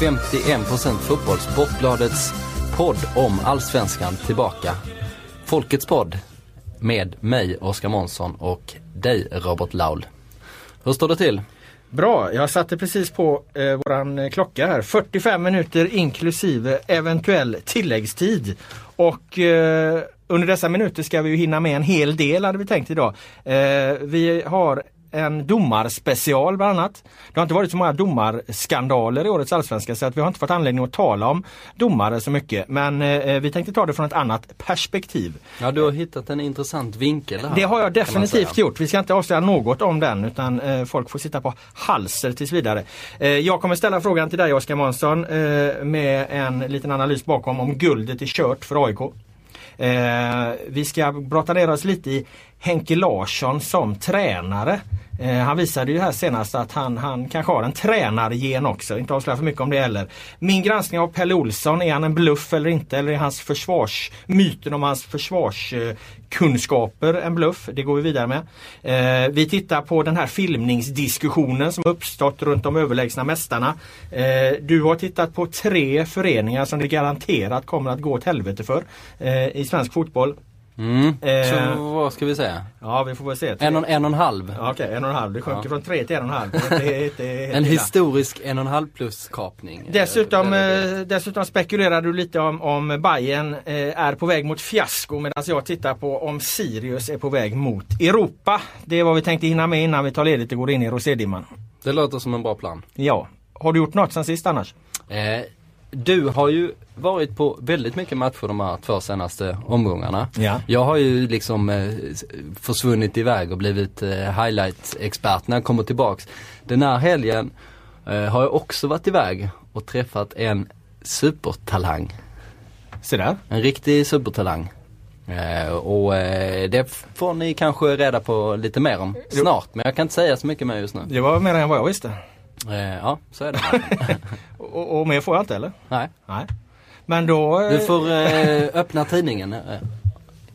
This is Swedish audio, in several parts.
51% fotboll Sportbladets podd om Allsvenskan tillbaka. Folkets podd med mig Oskar Månsson och dig Robert Laul. Hur står det till? Bra, jag satte precis på eh, våran klocka här. 45 minuter inklusive eventuell tilläggstid. Och eh, under dessa minuter ska vi ju hinna med en hel del hade vi tänkt idag. Eh, vi har en domarspecial bland annat. Det har inte varit så många domarskandaler i årets allsvenska så att vi har inte fått anledning att tala om domare så mycket. Men eh, vi tänkte ta det från ett annat perspektiv. Ja, du har hittat en intressant vinkel här, Det har jag definitivt gjort. Vi ska inte avslöja något om den utan eh, folk får sitta på halser tills vidare. Eh, jag kommer ställa frågan till dig Oskar Månsson eh, med en liten analys bakom om guldet är kört för AIK. Eh, vi ska brotta ner oss lite i Henke Larsson som tränare. Eh, han visade ju här senast att han, han kanske har en tränargen också. Inte avslöja för mycket om det heller. Min granskning av Pelle Olsson, är han en bluff eller inte? Eller är hans försvars, myten om hans försvarskunskaper en bluff? Det går vi vidare med. Eh, vi tittar på den här filmningsdiskussionen som uppstått runt de överlägsna mästarna. Eh, du har tittat på tre föreningar som det garanterat kommer att gå åt helvete för eh, i svensk fotboll. Mm. Eh, Så vad ska vi säga? Ja vi får väl se. En och en, och en halv? Ja, Okej, en och en halv. Det sjunker Ja. från tre till en och en halv. Det det En historisk en och en halv plus kapning. Dessutom, Eh, det- eh, dessutom spekulerar du lite om, om Bayern eh, är på väg mot fiasko medan jag tittar på om Sirius är på väg mot Europa. Det är vad vi tänkte hinna med innan vi tar ledigt och går in i rosédimman. Det låter som en bra plan. Ja. Har du gjort något sen sist annars? Du har ju varit på väldigt mycket matcher de här två senaste omgångarna. Ja. Jag har ju liksom eh, försvunnit iväg och blivit eh, highlight-expert när jag kommer tillbaks. Den här helgen eh, har jag också varit iväg och träffat en supertalang. Se där. En riktig supertalang. Eh, och eh, det får ni kanske reda på lite mer om snart. Men jag kan inte säga så mycket mer just nu. Det var mer än vad jag visste. Eh, ja, så är det. Och, och mer får jag inte eller? Nej. Nej. Men då... eh, Du får eh, öppna tidningen eh,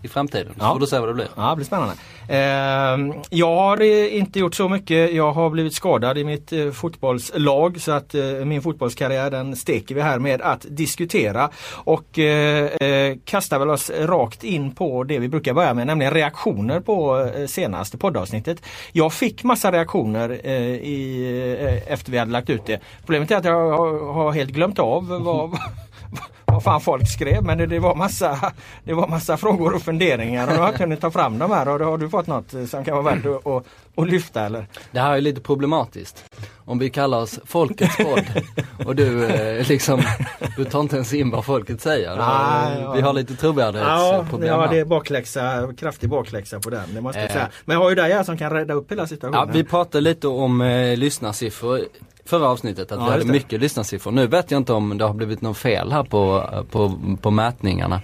i framtiden. Så Ja. får du se vad det blir. Ja, det blir spännande. Eh, jag har eh, inte gjort så mycket. Jag har blivit skadad i mitt eh, fotbollslag så att eh, min fotbollskarriär den steker vi här med att diskutera och eh, eh, kastar väl oss rakt in på det vi brukar börja med, nämligen reaktioner på senaste poddavsnittet. Jag fick massa reaktioner i, efter vi hade lagt ut det. Problemet är att jag har, har helt glömt av vad vad fan folk skrev men det, det, var massa, det var massa frågor och funderingar och jag har inte hunnit ta fram de här och då har du fått något som kan vara värt att, att, att lyfta eller? Det här är lite problematiskt. Om vi kallar oss Folkets podd och du eh, liksom, du tar inte ens in vad folket säger. Nej, ja. Vi har lite Ja, trovärdighetsproblem ja, det är bakläxa, kraftig bakläxa på den. Det måste jag Eh. säga. Men jag har ju dig här som kan rädda upp hela Ja, situationen. vi pratade lite om eh, lyssnarsiffror förra avsnittet, att Ja, vi hade det. mycket lyssnarsiffror. Nu vet jag inte om det har blivit något fel här på, på, på mätningarna.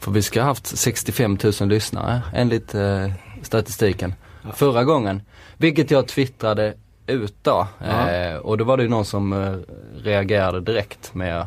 För vi ska ha haft 65 000 lyssnare enligt eh, statistiken förra gången. Vilket jag twittrade ut då. Eh, och då var det ju någon som eh, reagerade direkt med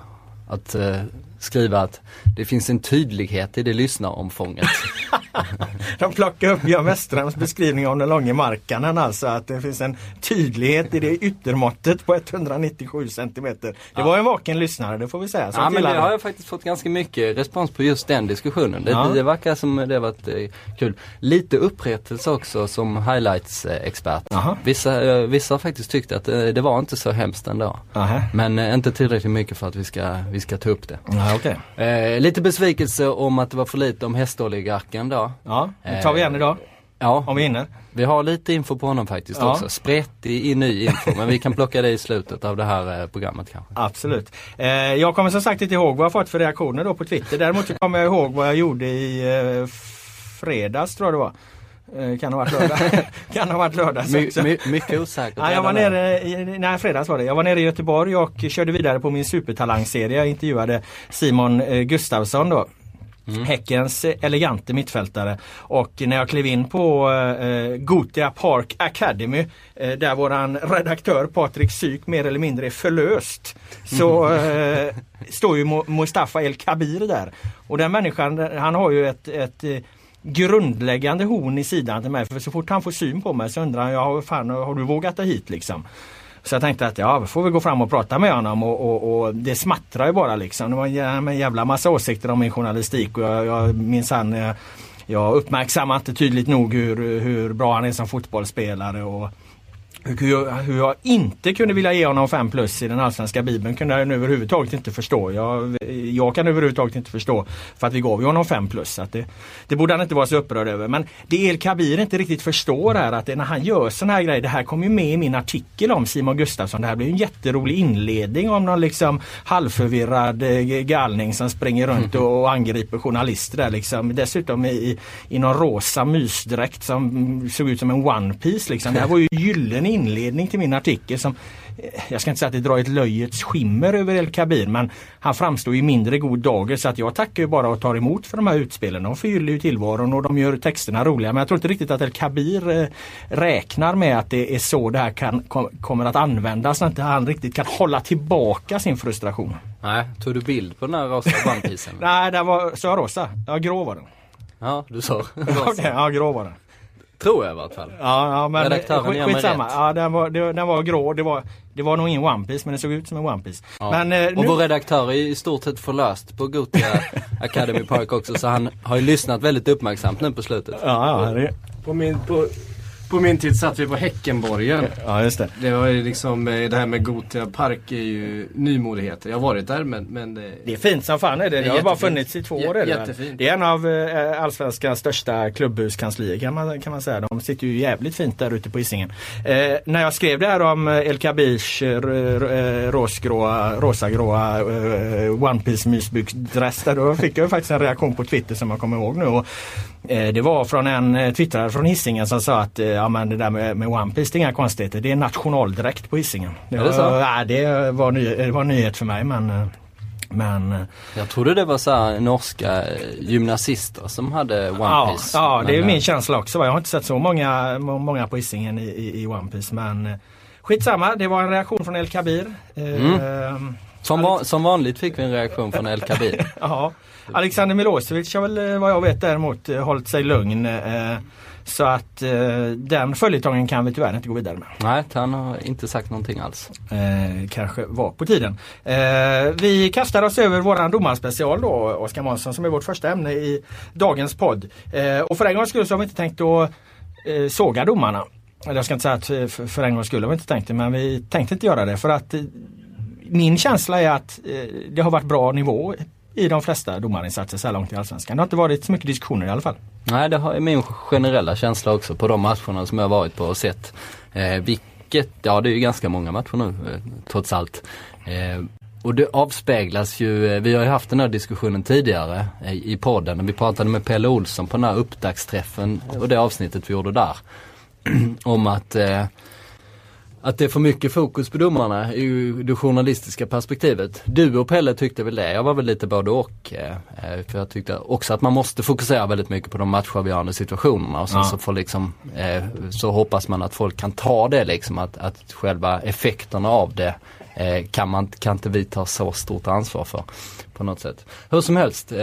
att eh, skriva att det finns en tydlighet i det lyssnaromfånget. De plockar upp Björn Westerholms beskrivning om den långa markanen alltså att det finns en tydlighet i det yttermåttet på 197 centimeter. Det var en vaken lyssnare, det får vi säga. Ja men det har jag faktiskt fått ganska mycket respons på just den diskussionen. Det, Ja. det verkar som det varit eh, kul. Lite upprättelse också som highlights-expert. Vissa, eh, vissa har faktiskt tyckt att eh, det var inte så hemskt ändå. Aha. Men inte tillräckligt mycket för att vi ska, vi ska ta upp det. Ja, okej. Eh, lite besvikelse om att det var för lite om hästoligarken då. Ja, det tar vi igen idag. Ja, Om vi hinner. vi har lite info på honom faktiskt Ja. också. Spretig i ny info men vi kan plocka det i slutet av det här eh, programmet kanske. Absolut. Eh, jag kommer som sagt inte ihåg vad jag fått för reaktioner då på Twitter. Däremot så kommer jag ihåg vad jag gjorde i eh, fredags tror jag det var. Eh, kan ha varit lördag. kan ha varit lördag my, my, Mycket osäkert. Ja, jag var nere, i, nej fredags var det. Jag var nere i Göteborg och körde vidare på min supertalangserie. Jag intervjuade Simon eh, Gustavsson då. Mm. Häckens elegante mittfältare. Och när jag klev in på eh, Gotia Park Academy eh, där våran redaktör Patrik Syk mer eller mindre är förlöst. Så eh, står ju Mustafa El Kabir där. Och den människan han har ju ett, ett eh, grundläggande horn i sidan till mig. För så fort han får syn på mig så undrar han, ja, fan, har du vågat dig hit liksom? Så jag tänkte att ja, får vi gå fram och prata med honom och, och, och det smattrar ju bara liksom. Det var en jävla massa åsikter om min journalistik och jag, jag minsann eh, jag uppmärksammar inte tydligt nog hur, hur bra han är som fotbollsspelare och hur jag, hur jag inte kunde vilja ge honom 5 plus i den allsvenska bibeln kunde jag överhuvudtaget inte förstå. Jag, jag kan överhuvudtaget inte förstå för att vi gav ju honom 5 plus. Att det, det borde han inte vara så upprörd över. Men det El Kabir inte riktigt förstår är att det, när han gör sådana här grejer, det här kom ju med i min artikel om Simon Gustafsson. Det här blir en jätterolig inledning om någon liksom halvförvirrad eh, galning som springer runt och angriper journalister där liksom. Dessutom i, i någon rosa mysdräkt som mm, såg ut som en One Piece liksom. Det här var ju gyllene inledning till min artikel som eh, jag ska inte säga att det drar ett löjets skimmer över El Kabir men han framstår i mindre god dager så att jag tackar ju bara och tar emot för de här utspelen. De förgyller ju tillvaron och de gör texterna roliga men jag tror inte riktigt att El Kabir eh, räknar med att det är så det här kan, kom, kommer att användas när inte han riktigt kan hålla tillbaka sin frustration. Nej, tog du bild på den här rosa bandpisen? Nej, det var, så rosa? Ja, grå var den. Ja, du sa rosa. ja, grå var den. Tror jag i vart fall. Ja, ja men Redaktören skit, skitsamma. Ja, den var, det, den var grå. Det var, det var nog ingen One Piece men det såg ut som en One Piece. Ja. Men, eh, och vår redaktör är i stort sett förlöst på Gotia Academy Park också så han har ju lyssnat väldigt uppmärksamt nu på slutet. Ja, ja. Det... På min, på, på min tid satt vi på Häckenborgen. Ja, just det. Det var ju liksom, eh, det här med Gotia Park är ju nymodigheter. Jag har varit där men... men det, det är fint som fan är det. Det, det har bara funnits i två år. Det, jättefint. det är en av eh, Allsvenskans största klubbhuskanslier kan man, kan man säga. De sitter ju jävligt fint där ute på Hisingen. Eh, när jag skrev det här om eh, El Kabirs eh, rosagråa, rosagråa eh, One Piece mysbyxdress då fick jag faktiskt en reaktion på Twitter som jag kommer ihåg nu. Och, eh, det var från en twittrare från Hisingen som sa att ja men det där med, med One Piece det är inga konstigheter. Det är nationaldräkt på Hisingen. Det var, det, ja, det var, ny, det var nyhet för mig men eh, men eh, Jag trodde det var så norska gymnasister som hade One ja, Piece. Ja, det är min känsla också. Jag har inte sett så många, många på Hisingen i, i, i One Piece men Skitsamma, det var en reaktion från El Kabir. Mm. Eh, som, va som vanligt fick vi en reaktion från El Kabir. ja. Alexander Milosevic har väl vad jag vet däremot hållit sig lugn. Eh, så att eh, den följetongen kan vi tyvärr inte gå vidare med. Nej, han har inte sagt någonting alls. Eh, kanske var på tiden. Eh, vi kastar oss över våran domarspecial då, Oskar Månsson, som är vårt första ämne i dagens podd. Eh, och för en gångs skull så har vi inte tänkt att eh, såga domarna. Eller jag ska inte säga att eh, för, för en gångs skull har vi inte tänkt det, men vi tänkte inte göra det för att min känsla är att det har varit bra nivå i de flesta domarinsatser så här långt i Allsvenskan. Det har inte varit så mycket diskussioner i alla fall. Nej det är min generella känsla också på de matcherna som jag varit på och sett. Eh, vilket, ja det är ju ganska många matcher nu eh, trots allt. Eh, och det avspeglas ju, eh, vi har ju haft den här diskussionen tidigare eh, i podden när vi pratade med Pelle Olsson på den här uppdaktsträffen och det avsnittet vi gjorde där. om att eh, att det är för mycket fokus på domarna i det journalistiska perspektivet. Du och Pelle tyckte väl det, jag var väl lite både och. Eh, eh, för jag tyckte också att man måste fokusera väldigt mycket på de matchavgörande situationerna och sen ja. så får liksom, eh, så hoppas man att folk kan ta det liksom att, att själva effekterna av det kan man kan inte vi ta så stort ansvar för på något sätt. Hur som helst,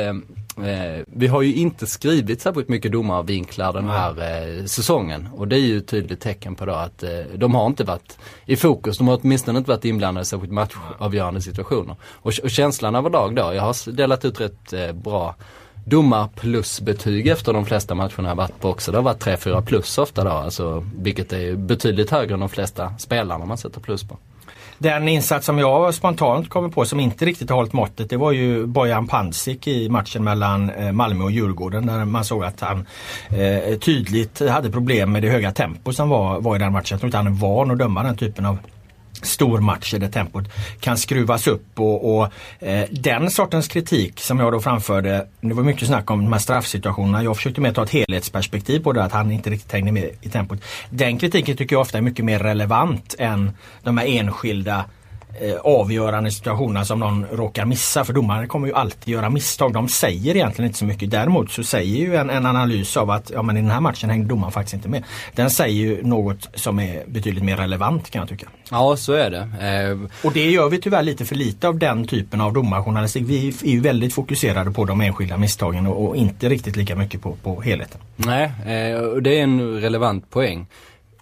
Eh, vi har ju inte skrivit särskilt mycket domarvinklar den här eh, säsongen och det är ju ett tydligt tecken på då att eh, de har inte varit i fokus. De har åtminstone inte varit inblandade i särskilt matchavgörande situationer. Och, och känslan överlag då, jag har delat ut rätt eh, bra domar plus betyg efter de flesta matcherna jag varit på också. Det har varit 3-4 plus ofta då, alltså, vilket är betydligt högre än de flesta spelarna man sätter plus på. Den insats som jag spontant kommer på som inte riktigt har hållit måttet det var ju Bojan Pancic i matchen mellan eh, Malmö och Djurgården där man såg att han eh, tydligt hade problem med det höga tempo som var, var i den matchen. Jag tror inte han är van att döma den typen av stormatcher där tempot kan skruvas upp och, och eh, den sortens kritik som jag då framförde, det var mycket snack om de här straffsituationerna. Jag försökte mer ta ett helhetsperspektiv på det, att han inte riktigt hängde med i tempot. Den kritiken tycker jag ofta är mycket mer relevant än de här enskilda eh, avgörande situationerna som någon råkar missa. För domare kommer ju alltid göra misstag. De säger egentligen inte så mycket. Däremot så säger ju en, en analys av att ja, men i den här matchen hängde domaren faktiskt inte med. Den säger ju något som är betydligt mer relevant kan jag tycka. Ja, så är det. Eh, Och det gör vi tyvärr lite för lite av den typen av domarjournalistik. Vi är ju väldigt fokuserade på de enskilda misstagen och, och inte riktigt lika mycket på, på helheten. nej, eh, det är en relevant poäng.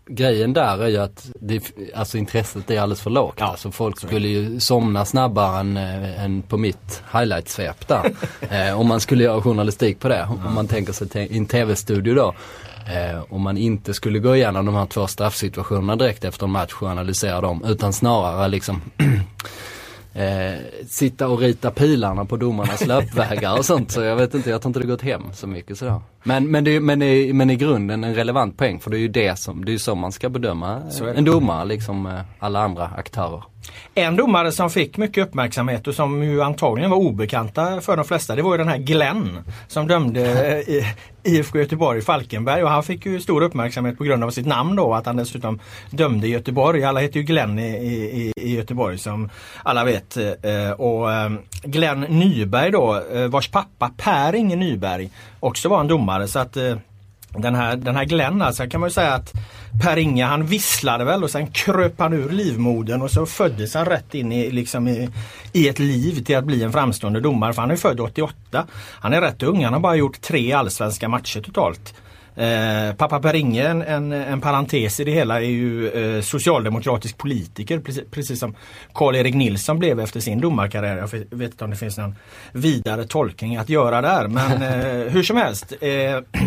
Grejen där är ju att det, alltså intresset är alldeles för lågt. Ja, alltså folk skulle ju somna snabbare än, eh, än på mitt highlight-svep där. eh, om man skulle göra journalistik på det. Om man tänker sig i en tv-studio då. Eh, om man inte skulle gå igenom de här två straffsituationerna direkt efter en match och analysera dem. Utan snarare liksom eh, sitta och rita pilarna på domarnas löpvägar och sånt. Så jag vet inte, jag tror inte det gått hem så mycket sådär. Men, men, det, men, det, men i grunden en relevant poäng för det är ju det som, det är ju så man ska bedöma en domare liksom eh, alla andra aktörer. En domare som fick mycket uppmärksamhet och som ju antagligen var obekanta för de flesta det var ju den här Glenn som dömde eh, i- IFK Göteborg Falkenberg och han fick ju stor uppmärksamhet på grund av sitt namn då att han dessutom dömde i Göteborg. Alla heter ju Glenn i, i, i Göteborg som alla vet. Eh, och eh, Glenn Nyberg då vars pappa Per-Inge Nyberg också var en domare så att den här, den här Glenn alltså kan man ju säga att Per-Inge han visslade väl och sen kröp han ur livmodern och så föddes han rätt in i, liksom i, i ett liv till att bli en framstående domare. För han är född 88. Han är rätt ung, han har bara gjort tre allsvenska matcher totalt. Eh, pappa Per-Inge, en, en, en parentes i det hela, är ju eh, socialdemokratisk politiker precis, precis som Karl-Erik Nilsson blev efter sin domarkarriär. Jag vet inte om det finns någon vidare tolkning att göra där men eh, hur som helst. Eh,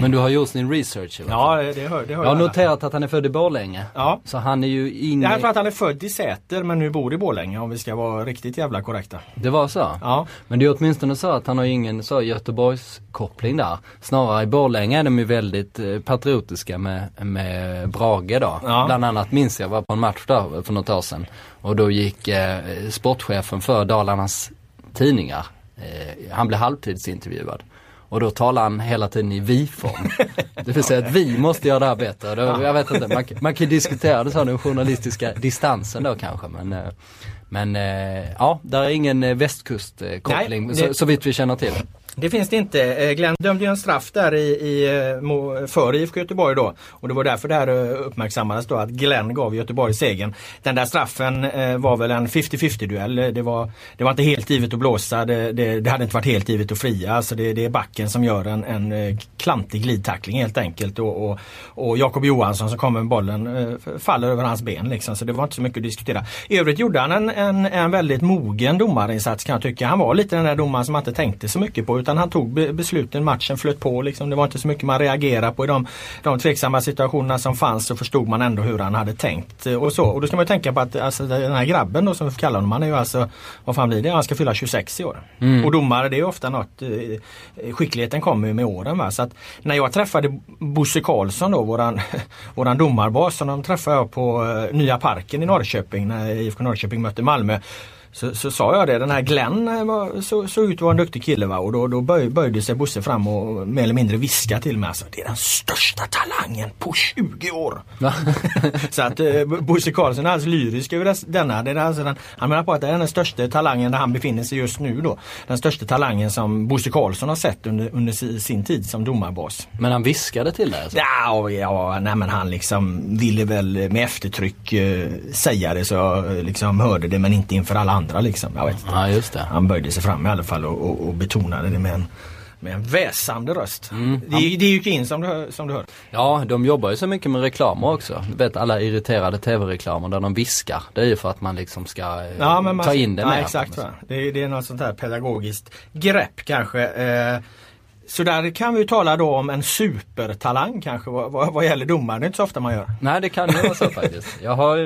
Men du har gjort din research fall. ja det hör, det hör Jag har alla. noterat att han är född i Borlänge. Ja. Så han är ju inne... Jag tror att han är född i Säter men nu bor i Borlänge om vi ska vara riktigt jävla korrekta. Det var så? Ja. Men det är åtminstone så att han har ingen så Göteborgskoppling där. Snarare i Borlänge är de ju väldigt eh, patriotiska med, med Brage då. Ja. Bland annat minns jag var på en match där för något år sedan. Och då gick eh, sportchefen för Dalarnas tidningar, eh, han blev halvtidsintervjuad. Och då talar han hela tiden i vi-form. Det vill säga att vi måste göra det här bättre. Då, jag vet inte, man, man kan diskutera det så, den journalistiska distansen då kanske. Men, eh, men eh, ja, där är ingen västkustkoppling Nej, så, så vitt vi känner till. Det finns det inte. Eh, Glenn dömde ju en straff där i, i, eh, för IFK Göteborg då. Och det var därför det här eh, uppmärksammades då att Glenn gav Göteborg segern. Den där straffen var väl en 50-50 duell. Det var, det var inte helt givet att blåsa. Det, det, det hade inte varit helt givet att fria. Alltså det, det är backen som gör en, en klantig glidtackling helt enkelt. Och, och, och Jakob Johansson som kommer med bollen faller över hans ben liksom. Så det var inte så mycket att diskutera. I övrigt gjorde han en, en, en väldigt mogen domarinsats kan jag tycka. Han var lite den där domaren som man inte tänkte så mycket på utan han tog be- besluten, matchen flöt på liksom. Det var inte så mycket man reagerade på i de, de tveksamma situationerna som fanns så förstod man ändå hur han hade tänkt eh, och så. Och då ska man ju tänka på att alltså, den här grabben då som vi får kalla honom, han är ju alltså, vad fan blir det? Han ska fylla 26 i år. Och domare det är ju ofta något, eh, skickligheten kommer ju med åren va. Så att när jag träffade Bosse Karlsson då, våran, våran domarbas, honom träffade jag på eh, Nya Parken i Norrköping när IFK Norrköping mötte Malmö. Så, så sa jag det, den här Glenn eh, var, så, såg ut att vara en duktig kille va? och då, då böj, böjde sig Bosse fram och mer eller mindre viskade till mig alltså, det är den största talangen på 20 år. Så att eh, Bosse Karlsson är alldeles lyrisk över denna. Det är alltså den, han menar på att det är den största talangen där han befinner sig just nu då. Den största talangen som Bosse Karlsson har sett under, under si- sin tid som domarbas. Men han viskade till det alltså. Ja, ja, nej men han liksom ville väl med eftertryck eh, säga det så jag eh, liksom hörde det men inte inför alla andra liksom. Jag vet inte. Ja just det. Han böjde sig fram i alla fall och, och, och betonade det med en, med en väsande röst. det, det gick in som du, hör- som du hör. Ja, de jobbar ju så mycket med reklamer också. Du vet alla irriterade tv-reklamer där de viskar. Det är ju för att man liksom ska eh, Ja, man, ta in det ja, mer. exakt. Det, är- det är något sånt här pedagogiskt grepp kanske. Eh, så där kan vi tala då om en supertalang kanske vad, vad, vad gäller domare. Det är inte så ofta man gör. Nej det kan ju vara så faktiskt. Jag har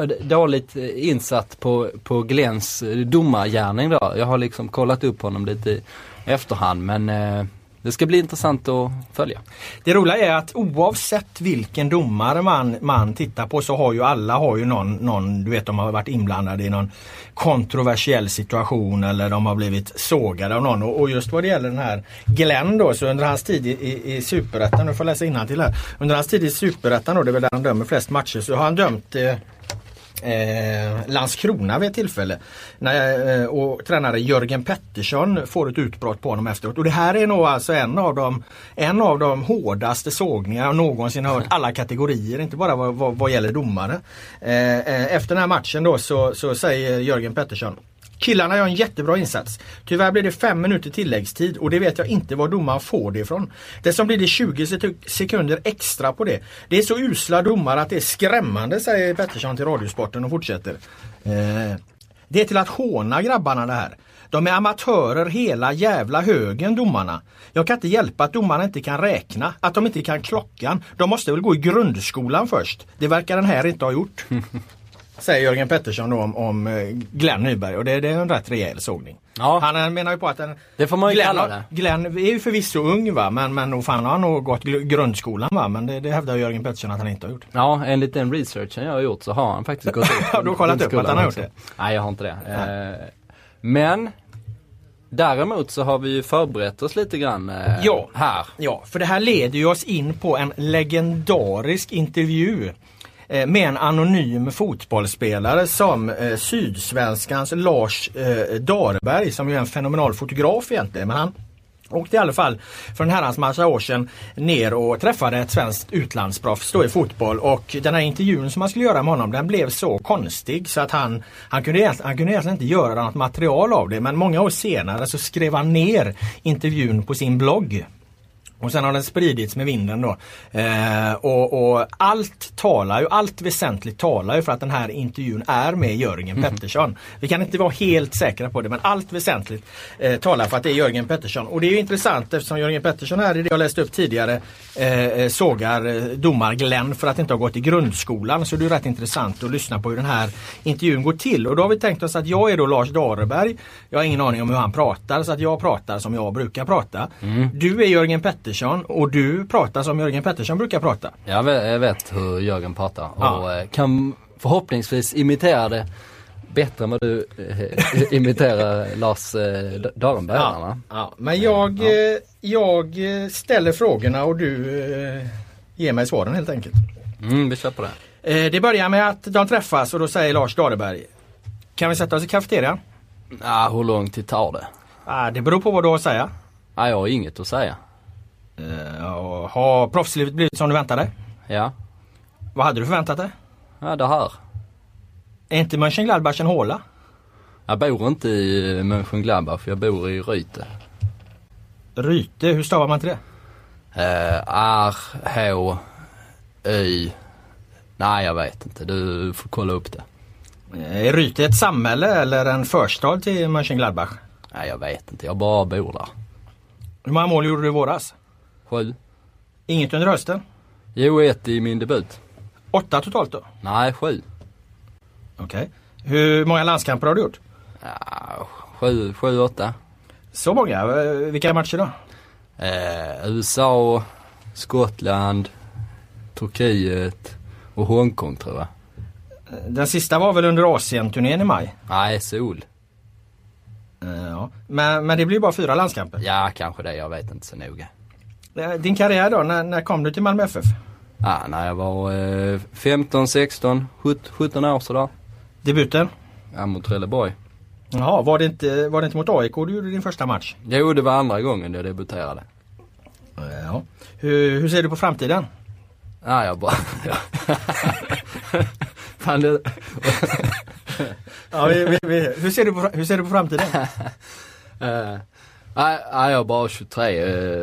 eh, dåligt eh, insatt på, på Glens eh, domargärning då. Jag har liksom kollat upp honom lite i efterhand men eh, det ska bli intressant att följa. Det roliga är att oavsett vilken domare man, man tittar på så har ju alla har ju någon, någon, du vet de har varit inblandade i någon kontroversiell situation eller de har blivit sågade av någon. Och, och just vad det gäller den här Glenn då, så under hans tid i, i, i Superettan, nu får jag läsa till här. Under hans tid i Superettan då, det är väl där han dömer flest matcher, så har han dömt eh, eh, Landskrona vid ett tillfälle. När, eh, och tränare Jörgen Pettersson får ett utbrott på honom efteråt. Och det här är nog alltså en av de, en av de hårdaste sågningar jag någonsin hört. Alla kategorier, inte bara vad, vad, vad gäller domare. Eh, eh efter den här matchen då så, så säger Jörgen Pettersson Killarna gör en jättebra insats. Tyvärr blir det fem minuter tilläggstid och det vet jag inte var domaren får det ifrån. Dessutom blir det 20 sekunder extra på det. Det är så usla domare att det är skrämmande säger Pettersson till Radiosporten och fortsätter. Eh, det är till att håna grabbarna det här. De är amatörer hela jävla högen domarna. Jag kan inte hjälpa att domarna inte kan räkna, att de inte kan klockan. De måste väl gå i grundskolan först. Det verkar den här inte ha gjort. Säger Jörgen Pettersson då om, om eh, Glenn Nyberg och det, det är en rätt rejäl sågning. Ja. Han menar ju på att den, det får man ju Glenn, kalla det. Glenn är ju förvisso ung va men, men nog fan har han nog gått grundskolan va men det, det hävdar Jörgen Pettersson att han inte har gjort. Ja enligt den researchen jag har gjort så har han faktiskt gått ut Har du kollat upp att han har gjort det? Nej jag har inte det. Eh, men Däremot så har vi ju förberett oss lite grann eh, ja. här. Ja, för det här leder ju oss in på en legendarisk intervju Eh, med en anonym fotbollsspelare som eh, Sydsvenskans Lars eh, Darberg som ju är en fenomenal fotograf egentligen. Men han åkte i alla fall för en herrans massa år sedan ner och träffade ett svenskt utlandsproffs då i fotboll och den här intervjun som man skulle göra med honom den blev så konstig så att han, han, kunde, han kunde egentligen inte göra något material av det men många år senare så skrev han ner intervjun på sin blogg. Och sen har den spridits med vinden då. Eh, och, och, allt talar ju, allt väsentligt talar ju för att den här intervjun är med Jörgen mm. Pettersson. Vi kan inte vara helt säkra på det men allt väsentligt eh, talar för att det är Jörgen Pettersson. Och det är ju intressant eftersom Jörgen Pettersson här i det jag läste upp tidigare eh, sågar eh, domar Glenn för att inte ha gått i grundskolan. Så det är rätt intressant att lyssna på hur den här intervjun går till. Och då har vi tänkt oss att jag är då Lars Dareberg. Jag har ingen aning om hur han pratar så att jag pratar som jag brukar prata. Mm. Du är Jörgen Pettersson Pettersson och du pratar som Jörgen Pettersson brukar prata. Jag vet, jag vet hur Jörgen pratar och ja. Eh, kan förhoppningsvis imitera det bättre än vad du äh, imiterar Lars äh. Ja, ja, Men jag, ja. jag ställer frågorna och du äh, ger mig svaren helt enkelt. Mm, vi kör på det. Det börjar med att de träffas och då säger Lars Dareberg Kan vi sätta oss i kafeterian? Ja, hur lång tid tar det? Det beror på vad du har att säga. Ja, jag har inget att säga. Uh, har proffslivet blivit som du väntade? Ja. Vad hade du förväntat dig? Ja, det här. Är inte Mönchengladbach en håla? Jag bor inte i Mönchengladbach, jag bor i Ryte. Ryte, hur stavar man till det? Uh, R, H, Y. Nej, jag vet inte. Du får kolla upp det. Är Ryte ett samhälle eller en förstad till Mönchengladbach? Nej, jag vet inte. Jag bara bor där. Hur många mål gjorde du i våras? Sju. Inget under hösten? Jo, ett i min debut. Åtta totalt då? Nej, sju. Okej. Okay. Hur många landskamper har du gjort? Ja, sju, sju, åtta. Så många? Vilka matcher då? Eh, USA, Skottland, Turkiet och Hongkong tror jag. Den sista var väl under Asien-turnén i maj? Nej, Sol. Eh, ja. Men, men det blir bara fyra landskamper? Ja, kanske det. Jag vet inte så noga. Eh, din karriär då, när, när kom du till Malmö FF? Ja, när jag var eh, 15, 16, 17 år sådär. Debuten? Ja, mot Trelleborg. Jaha, var det, inte, var det inte mot AIK du gjorde din första match? Jo, det var andra gången jag debuterade. Ja. Hur, hur ser du på framtiden? Ja, jag bara... Fan, det... ja, vi, vi, vi, hur, ser du på, hur ser du på framtiden? uh, Nej, jag är bara 23.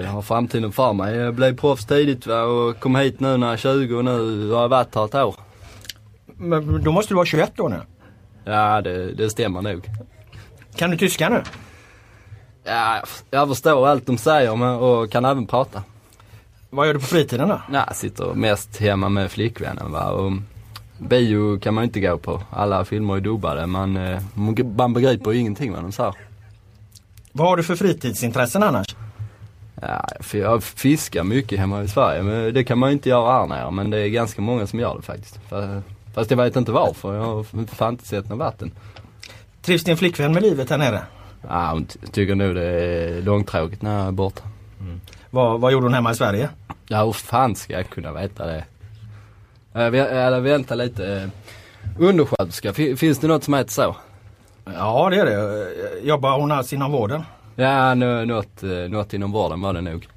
Jag har framtiden för mig. Jag blev proffs tidigt va, och kom hit nu när jag är 20 och nu har jag varit här ett år. Men då måste du vara 21 då nu? Ja, det, det stämmer nog. Kan du tyska nu? Ja, jag förstår allt de säger och kan även prata. Vad gör du på fritiden då? Ja, jag sitter mest hemma med flickvännen va. Och bio kan man inte gå på. Alla filmer är dubbade. Man, eh, man begriper ju ingenting vad de säger. Vad har du för fritidsintressen annars? Ja, för jag fiskar mycket hemma i Sverige men det kan man ju inte göra här nere men det är ganska många som gör det faktiskt. Fast jag vet inte varför, jag har fan inte sett något vatten. Trivs din flickvän med livet här nere? Ja, hon ty- tycker nog det är långtråkigt när jag är borta. Vad, vad gjorde hon hemma i Sverige? Ja, hur fan ska jag kunna veta det? Vä- Eller vänta lite. eh, Undersköterska, fi- finns det något som heter så? Ja det är det. Jobbar hon alls inom vården? Ja, något, något inom vården var det nog.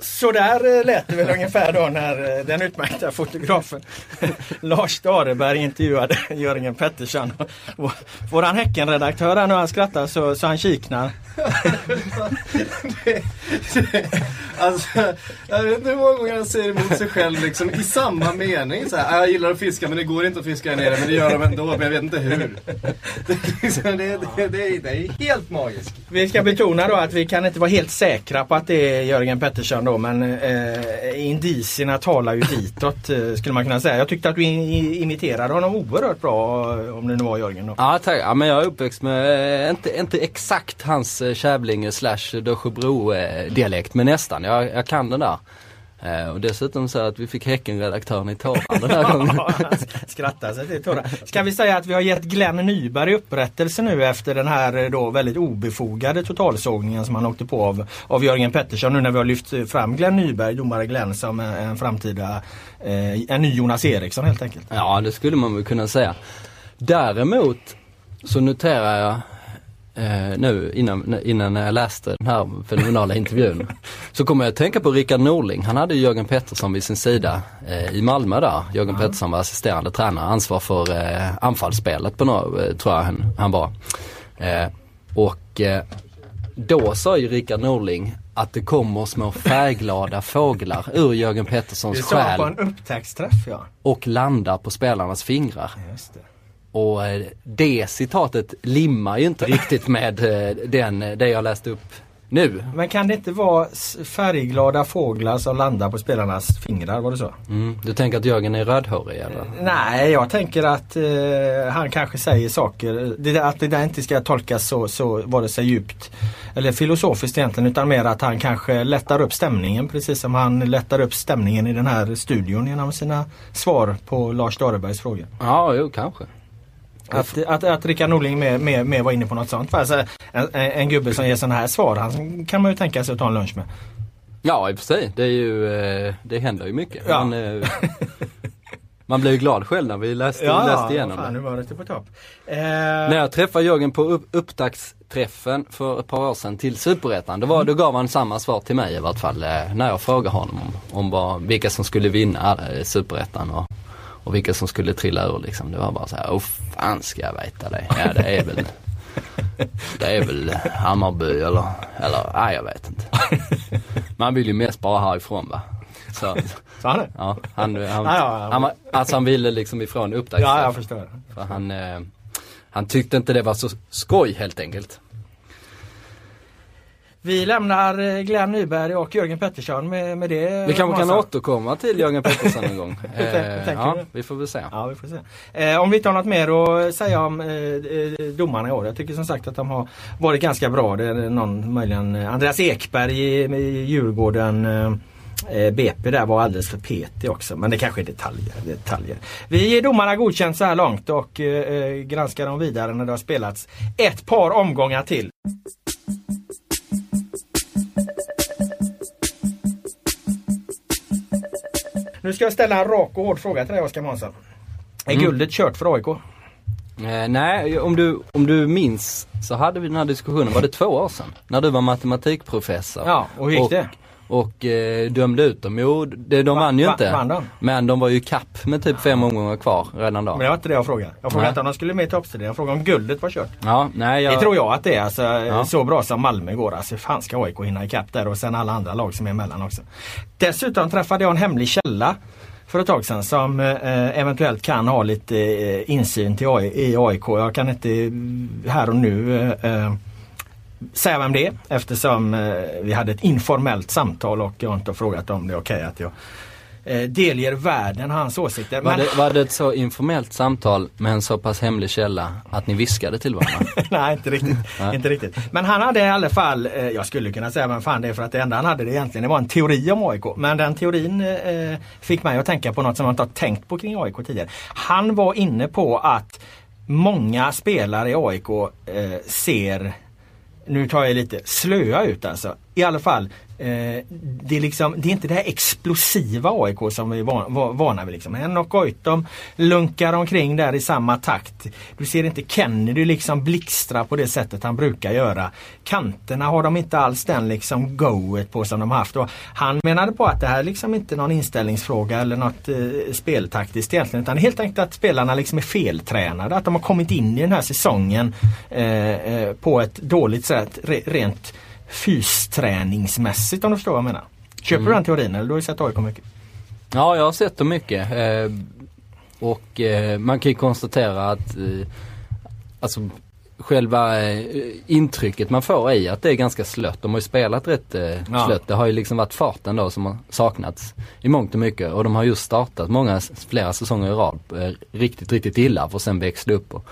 Så där eh, lät det väl ungefär då när eh, den utmärkta fotografen Lars Stareberg intervjuade Jörgen Pettersson. Våran Häckenredaktör här nu han skrattar så, så han kiknar. Alltså, jag vet inte hur många gånger han säger emot sig själv liksom i samma mening. Så här, "Ah, jag gillar att fiska men det går inte att fiska här nere men det gör de ändå men jag vet inte hur. Det, är liksom, det, det är helt magiskt. Vi ska betona då att vi kan inte vara helt säkra på att det är Jörgen Pettersson då men eh, indicierna talar ju ditåt eh, skulle man kunna säga. Jag tyckte att du imiterade honom oerhört bra eh, om det nu var Jörgen då. Ja, tack. Ja, men jag är uppväxt med, eh, inte, inte exakt hans eh, Kävlinge slash Dösjebro eh, dialekt men nästan. Jag, jag kan den där. Eh, och dessutom så att vi fick Häckenredaktören i tårar den här gången. Skrattar sig till tårar. Ska vi säga att vi har gett Glenn Nyberg upprättelse nu efter den här eh, då väldigt obefogade totalsågningen som han åkte på av, av Jörgen Pettersson nu när vi har lyft fram Glenn Nyberg, domare Glenn som en, en framtida, eh, en ny Jonas Eriksson helt enkelt. Ja, det skulle man väl kunna säga. Däremot så noterar jag eh, nu innan, innan jag läste den här fenomenala intervjun. Så kommer jag att tänka på Rickard Norling. Han hade ju Jörgen Pettersson vid sin sida eh, i Malmö där. Jörgen Pettersson var assisterande tränare, ansvar för eh, anfallsspelet på något, eh, tror jag han, han var. Eh, och eh, då sa ju Rickard Norling att det kommer små färgglada fåglar ur Jörgen Petterssons Det sa på själ en upptäcktsträff ja. och landar på spelarnas fingrar. Just det. Och eh, det citatet limmar ju inte riktigt med eh, den, det jag läste upp nu. Men kan det inte vara färgglada fåglar som landar på spelarnas fingrar? Var det så? Mm. Du tänker att Jörgen är rödhårig eller? Nej, jag tänker att eh, han kanske säger saker, det, där- att det där inte ska tolkas så, så vare sig djupt eller filosofiskt egentligen utan mer att han kanske lättar upp stämningen precis som han lättar upp stämningen i den här studion genom sina svar på Lars Darebergs frågor. Ja, jo kanske. Att, att, att Rickard Norling med, med, med var inne på något sånt. Alltså, en, en, gubbe som ger sådana här svar, han kan man ju tänka sig att ta en lunch med. Ja, i och för sig. Det är ju, eh, det händer ju mycket. Ja. Man, eh, man blir ju glad själv när vi läste, läste igenom fan, det. humöret är på topp. Eh, När jag träffade Jörgen på upp, upptaktsträffen för ett par år sedan till Superettan, då, var, då gav han samma svar till mig i vart fall eh, när jag frågade honom om, om vad, vilka som skulle vinna Superettan och, och vilka som skulle trilla ur liksom. Det var bara så här, oh fan ska jag veta det? Ja det är väl det är väl Hammarby eller, eller nej jag vet inte. Man vill ju mest bara härifrån va. Så, sa han det? ja, han, han, han, alltså han ville liksom ifrån upptaktsträffen. Ja, jag förstår. För han, eh, han tyckte inte det var så skoj helt enkelt. Vi lämnar eh, Glenn Nyberg och Jörgen Pettersson med, med det. Vi kanske kan återkomma till Jörgen Pettersson en gång. Eh, ja, du? vi får väl se. Ja, vi får se. Eh, om vi inte har något mer att säga om eh, eh, domarna i år. Jag tycker som sagt att de har varit ganska bra. Det är någon, möjligen eh, Andreas Ekberg i, i Djurgården. Eh, BP där var alldeles för petig också. Men det kanske är detaljer. detaljer. Vi ger domarna godkänt så här långt och eh, granskar dem vidare när det har spelats ett par omgångar till. Nu ska jag ställa en rak och hård fråga till dig Oskar Månsson. Är Mm. guldet kört för AIK? Eh, nej, om du, om du minns så hade vi den här diskussionen, var det två år sedan? När du var matematikprofessor. Ja, och hur gick och, det? Och eh, dömde ut dem. Jo, det, de Va- vann ju va- inte. vann de? Men de var ju kapp med typ fem omgångar kvar redan då. Men det var inte det jag frågade. Jag frågade Nej. inte om de skulle med i toppstriden. Jag frågade om guldet var kört. Ja, nej jag... Det tror jag att det är. Alltså, Ja. Så bra som Malmö går. Alltså, hur fan ska AIK hinna ikapp där och sen alla andra lag som är emellan också. Dessutom träffade jag en hemlig källa för ett tag sedan som eh, eventuellt kan ha lite eh, insyn till AI, i AIK. Jag kan inte eh, här och nu eh, eh, säga vem det är eftersom eh, vi hade ett informellt samtal och jag har inte frågat om det är okej att jag eh, delger världen hans åsikter. Var Men det, var det ett så informellt samtal med en så pass hemlig källa att ni viskade till varandra? Nej, inte riktigt. Inte riktigt. Men han hade i alla fall, eh, jag skulle kunna säga vem fan det är för att det enda han hade det egentligen det var en teori om AIK. Men den teorin eh, fick mig att tänka på något som jag inte har tänkt på kring AIK tidigare. Han var inne på att många spelare i AIK eh, ser nu tar jag lite slöa ut alltså. I alla fall, Eh, det, är liksom, det är inte det här explosiva AIK som vi är van, vana vid. Liksom. Henok Goitom lunkar omkring där i samma takt. Du ser inte Kennedy liksom blixtra på det sättet han brukar göra. Kanterna har de inte alls den liksom goet på som de haft. Och han menade på att det här är liksom inte någon inställningsfråga eller något eh, speltaktiskt egentligen. Utan helt enkelt att spelarna liksom är feltränade. Att de har kommit in i den här säsongen eh, eh, på ett dåligt sätt re, rent fysträningsmässigt om du förstår vad jag menar. Köper du den teorin eller du har ju sett AIK mycket? Ja, jag har sett dem mycket. Eh, och eh, man kan ju konstatera att eh, alltså, själva eh, intrycket man får är att det är ganska slött. De har ju spelat rätt eh, Ja. slött. Det har ju liksom varit farten då som har saknats i mångt och mycket. Och de har just startat många, flera säsonger i rad eh, riktigt, riktigt illa för att sen växla upp och,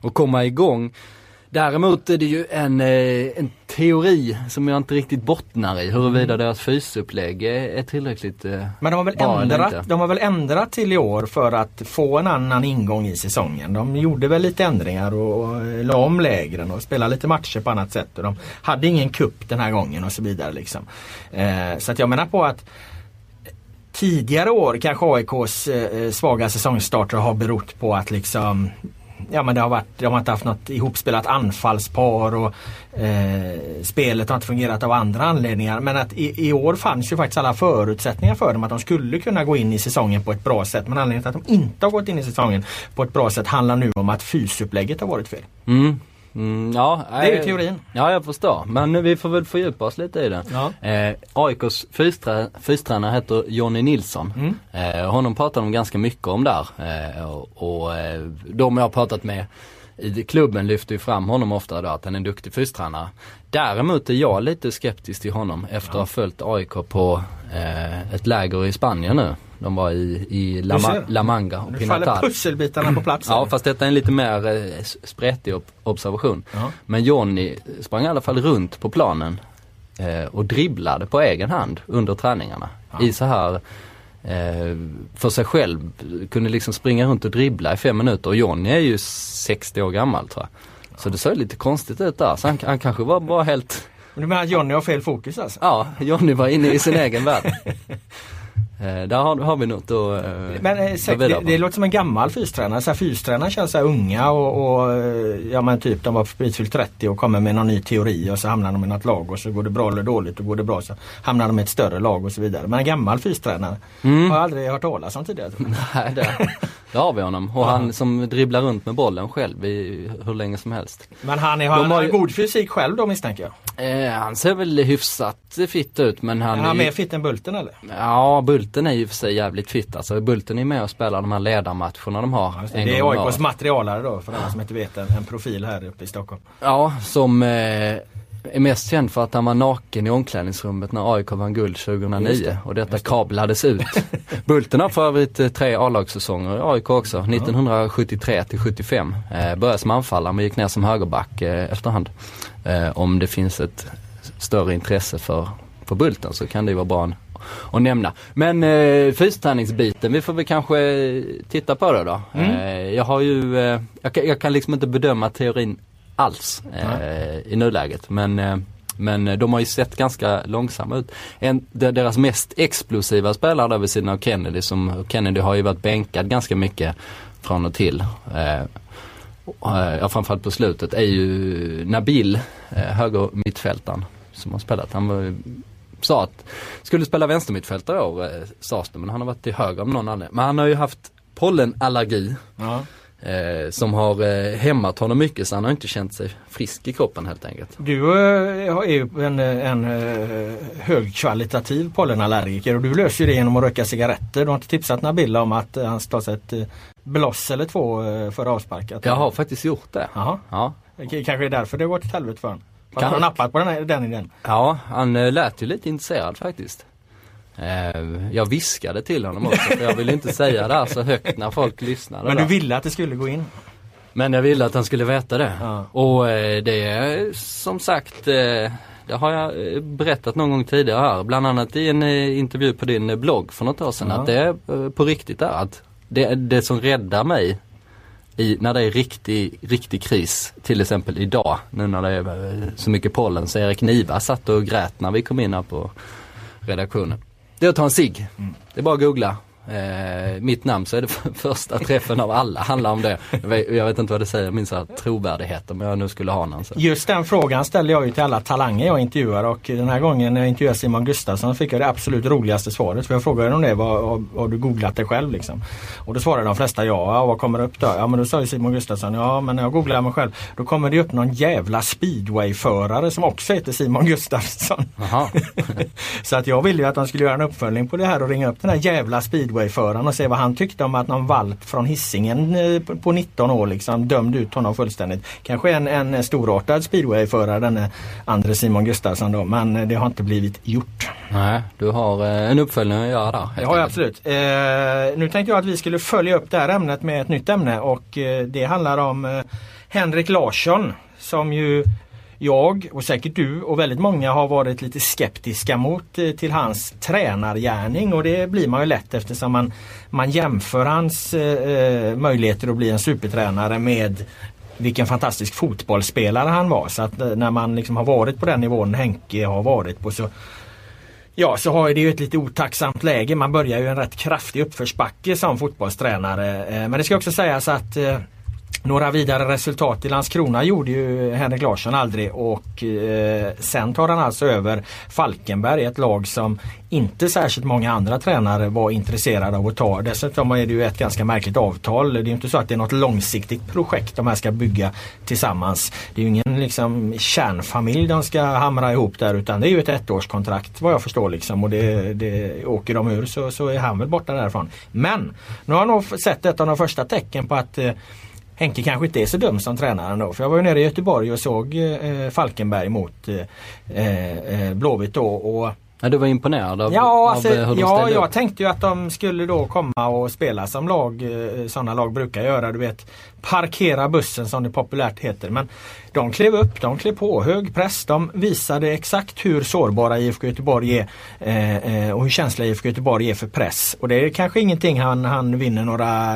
och komma igång. Däremot är det ju en, eh, en teori som jag inte riktigt bottnar i huruvida deras fysupplägg är, är tillräckligt eh, Men de har, väl ändrat, de har väl ändrat till i år för att få en annan ingång i säsongen. De gjorde väl lite ändringar och, och la om lägren och spelade lite matcher på annat sätt. Och de hade ingen kupp den här gången och så vidare. Liksom. Eh, så att jag menar på att tidigare år kanske AIKs eh, svaga säsongstarter har berott på att liksom Ja men det har varit, de har inte haft något ihopspelat anfallspar och eh, spelet har inte fungerat av andra anledningar. Men att i, i år fanns ju faktiskt alla förutsättningar för dem att de skulle kunna gå in i säsongen på ett bra sätt. Men anledningen till att de inte har gått in i säsongen på ett bra sätt handlar nu om att fysupplägget har varit fel. Mm. Mm, ja, Det är ju eh, teorin. Ja, jag förstår. Men nu, vi får väl fördjupa oss lite i det. Ja. Eh, AIKs fysträ, fystränare heter Jonny Nilsson. Mm. Eh, honom pratar de ganska mycket om där. Eh, och och eh, de jag har pratat med i klubben lyfter ju fram honom ofta då att han är en duktig fystränare. Däremot är jag lite skeptisk till honom efter att ha följt AIK på eh, ett läger i Spanien nu. De var i, i La, Ma-. La Manga och Nu faller pusselbitarna på plats. Ja fast detta är en lite mer eh, spretig ob- observation. Ja. Men Jonny sprang i alla fall runt på planen eh, och dribblade på egen hand under träningarna. I så här eh, för sig själv, kunde liksom springa runt och dribbla i fem minuter och Jonny är ju 60 år gammal tror jag. Så det såg lite konstigt ut där. Så han, han kanske var bara helt, Du menar att Johnny har fel fokus alltså? ja Jonny var inne i sin egen värld. Eh, där har, har vi något att eh, Men eh, säkert, det, det låter som en gammal fystränare. Så här, fystränare känns så här unga och, och ja men typ de var precis fyllt 30 och kommer med någon ny teori och så hamnar de i något lag och så går det bra eller dåligt och går det bra så hamnar de i ett större lag och så vidare. Men en gammal fystränare Mm. har jag aldrig hört talas om tidigare. Nej, där, där har vi honom. Och han som dribblar runt med bollen själv i hur länge som helst. Men han är, har, har ju- god fysik själv då misstänker jag. Eh, han ser väl hyfsat fitt ut men han är han är mer ju, fit än Bulten eller? Ja, Bulten är ju för sig jävligt fitt. Alltså Bulten är med och spelar de här ledarmatcherna de har. Just det, det är AIKs materialare då för alla som inte vet. En, en profil här uppe i Stockholm. Ja, som eh, är mest känd för att han var naken i omklädningsrummet när AIK vann guld Just 2009 det, och detta kablades ut. Bulten har för övrigt eh, tre A-lagssäsonger i AIK också, 1973 till 75. Eh, började som anfallare men gick ner som högerback eh, efterhand. Eh, om det finns ett större intresse för, för Bulten så kan det ju vara bra att nämna. Men eh, fysträningsbiten, vi får väl kanske titta på det då. Eh, jag har ju, eh, jag, kan, jag kan liksom inte bedöma teorin alls eh, i nuläget. Men, eh, men eh, de har ju sett ganska långsamma ut. En, de- deras mest explosiva spelare där vid sidan av Kennedy, som Kennedy har ju varit bänkad ganska mycket från och till. Eh, eh, ja, framförallt på slutet är ju Nabil, eh, höger mittfältaren som har spelat. Han var, sa att skulle spela vänstermittfältare i år, eh, sades det, men han har varit till höger av någon anledning. Men han har ju haft pollenallergi Ja. eh, som har eh, hämmat honom mycket så han har inte känt sig frisk i kroppen helt enkelt. Du eh, är ju en, en eh, högkvalitativ pollenallergiker och du löser det genom att röka cigaretter. Du har inte tipsat Nabil om att han ska ta ett eh, bloss eller två eh, för avsparkat? Jag har faktiskt gjort det. Jaha. Ja, Kanske är därför det har gått åt helvete för honom. Kan- Han nappat på den, här, den idén. ja han eh, lät ju lite intresserad faktiskt. Eh, jag viskade till honom också för jag ville inte säga det här så högt när folk lyssnade. Men du ville att det skulle gå in? Men jag ville att han skulle veta det. Ja. Och eh, det är som sagt det har jag berättat någon gång tidigare här, bland annat i en intervju på din blogg för något år sedan. Ja. Att det är på riktigt där. Att det, det som räddar mig i, när det är riktig, riktig kris, till exempel idag, nu när det är så mycket pollen, så Erik Niva satt och grät när vi kom in här på redaktionen. Det är att ta en cigg. Det är bara att googla. Eh, mitt namn så är det för- första träffen av alla handlar om det. Jag vet, jag vet inte vad det säger, min så här trovärdighet om jag nu skulle ha någon. Så. Just den frågan ställer jag ju till alla talanger jag intervjuar och den här gången när jag intervjuade Simon Gustafsson fick jag det absolut roligaste svaret. För jag frågade om det, vad, har, du googlat det själv liksom? Och då svarade de flesta ja, ja vad kommer upp då? Ja men då sa ju Simon Gustafsson, ja men när jag googlar mig själv då kommer det upp någon jävla speedwayförare som också heter Simon Gustafsson. Så att jag ville ju att de skulle göra en uppföljning på det här och ringa upp den här jävla speedwayföraren och se vad han tyckte om att någon valp från Hisingen eh, på- på 19 år liksom dömde ut honom fullständigt. Kanske en, en storartad speedwayförare denne andre Simon Gustafsson då men det har inte blivit gjort. Nej, du har eh, en uppföljning att göra där. jag enkelt. absolut. Eh, nu tänkte jag att vi skulle följa upp det här ämnet med ett nytt ämne och eh, det handlar om eh, Henrik Larsson som ju jag och säkert du och väldigt många har varit lite skeptiska mot eh, till hans tränargärning och det blir man ju lätt eftersom man, man jämför hans eh, eh möjligheter att bli en supertränare med vilken fantastisk fotbollsspelare han var. Så att eh, när man liksom har varit på den nivån Henke har varit på så Ja, så har ju det ju ett lite otacksamt läge. Man börjar ju en rätt kraftig uppförsbacke som fotbollstränare. Men det ska också sägas att eh, några vidare resultat i Landskrona gjorde ju Henrik Larsson aldrig och eh, sen tar han alltså över Falkenberg, ett lag som inte särskilt många andra tränare var intresserade av att ta. Dessutom är det ju ett ganska märkligt avtal. Det är ju inte så att det är något långsiktigt projekt de här ska bygga tillsammans. Det är ju ingen liksom kärnfamilj de ska hamra ihop där utan det är ju ett ettårskontrakt vad jag förstår liksom och det, det åker de ur så, så är han väl borta därifrån. Men nu har jag nog sett ett av de första tecken på att eh, Henke kanske inte är så dum som tränare ändå. För jag var ju nere i Göteborg och såg eh, Falkenberg mot eh, eh, Blåvitt då. Och Ja, du var imponerad av, Ja, alltså, av eh, hur de ja jag upp. tänkte ju att de skulle då komma och spela som lag, eh, sådana lag brukar göra. Du vet, parkera bussen som det populärt heter. Men de klev upp, de klev på, hög press. De visade exakt hur sårbara IFK Göteborg är eh, eh, och hur känsliga IFK Göteborg är för press. Och det är kanske ingenting han, han vinner några,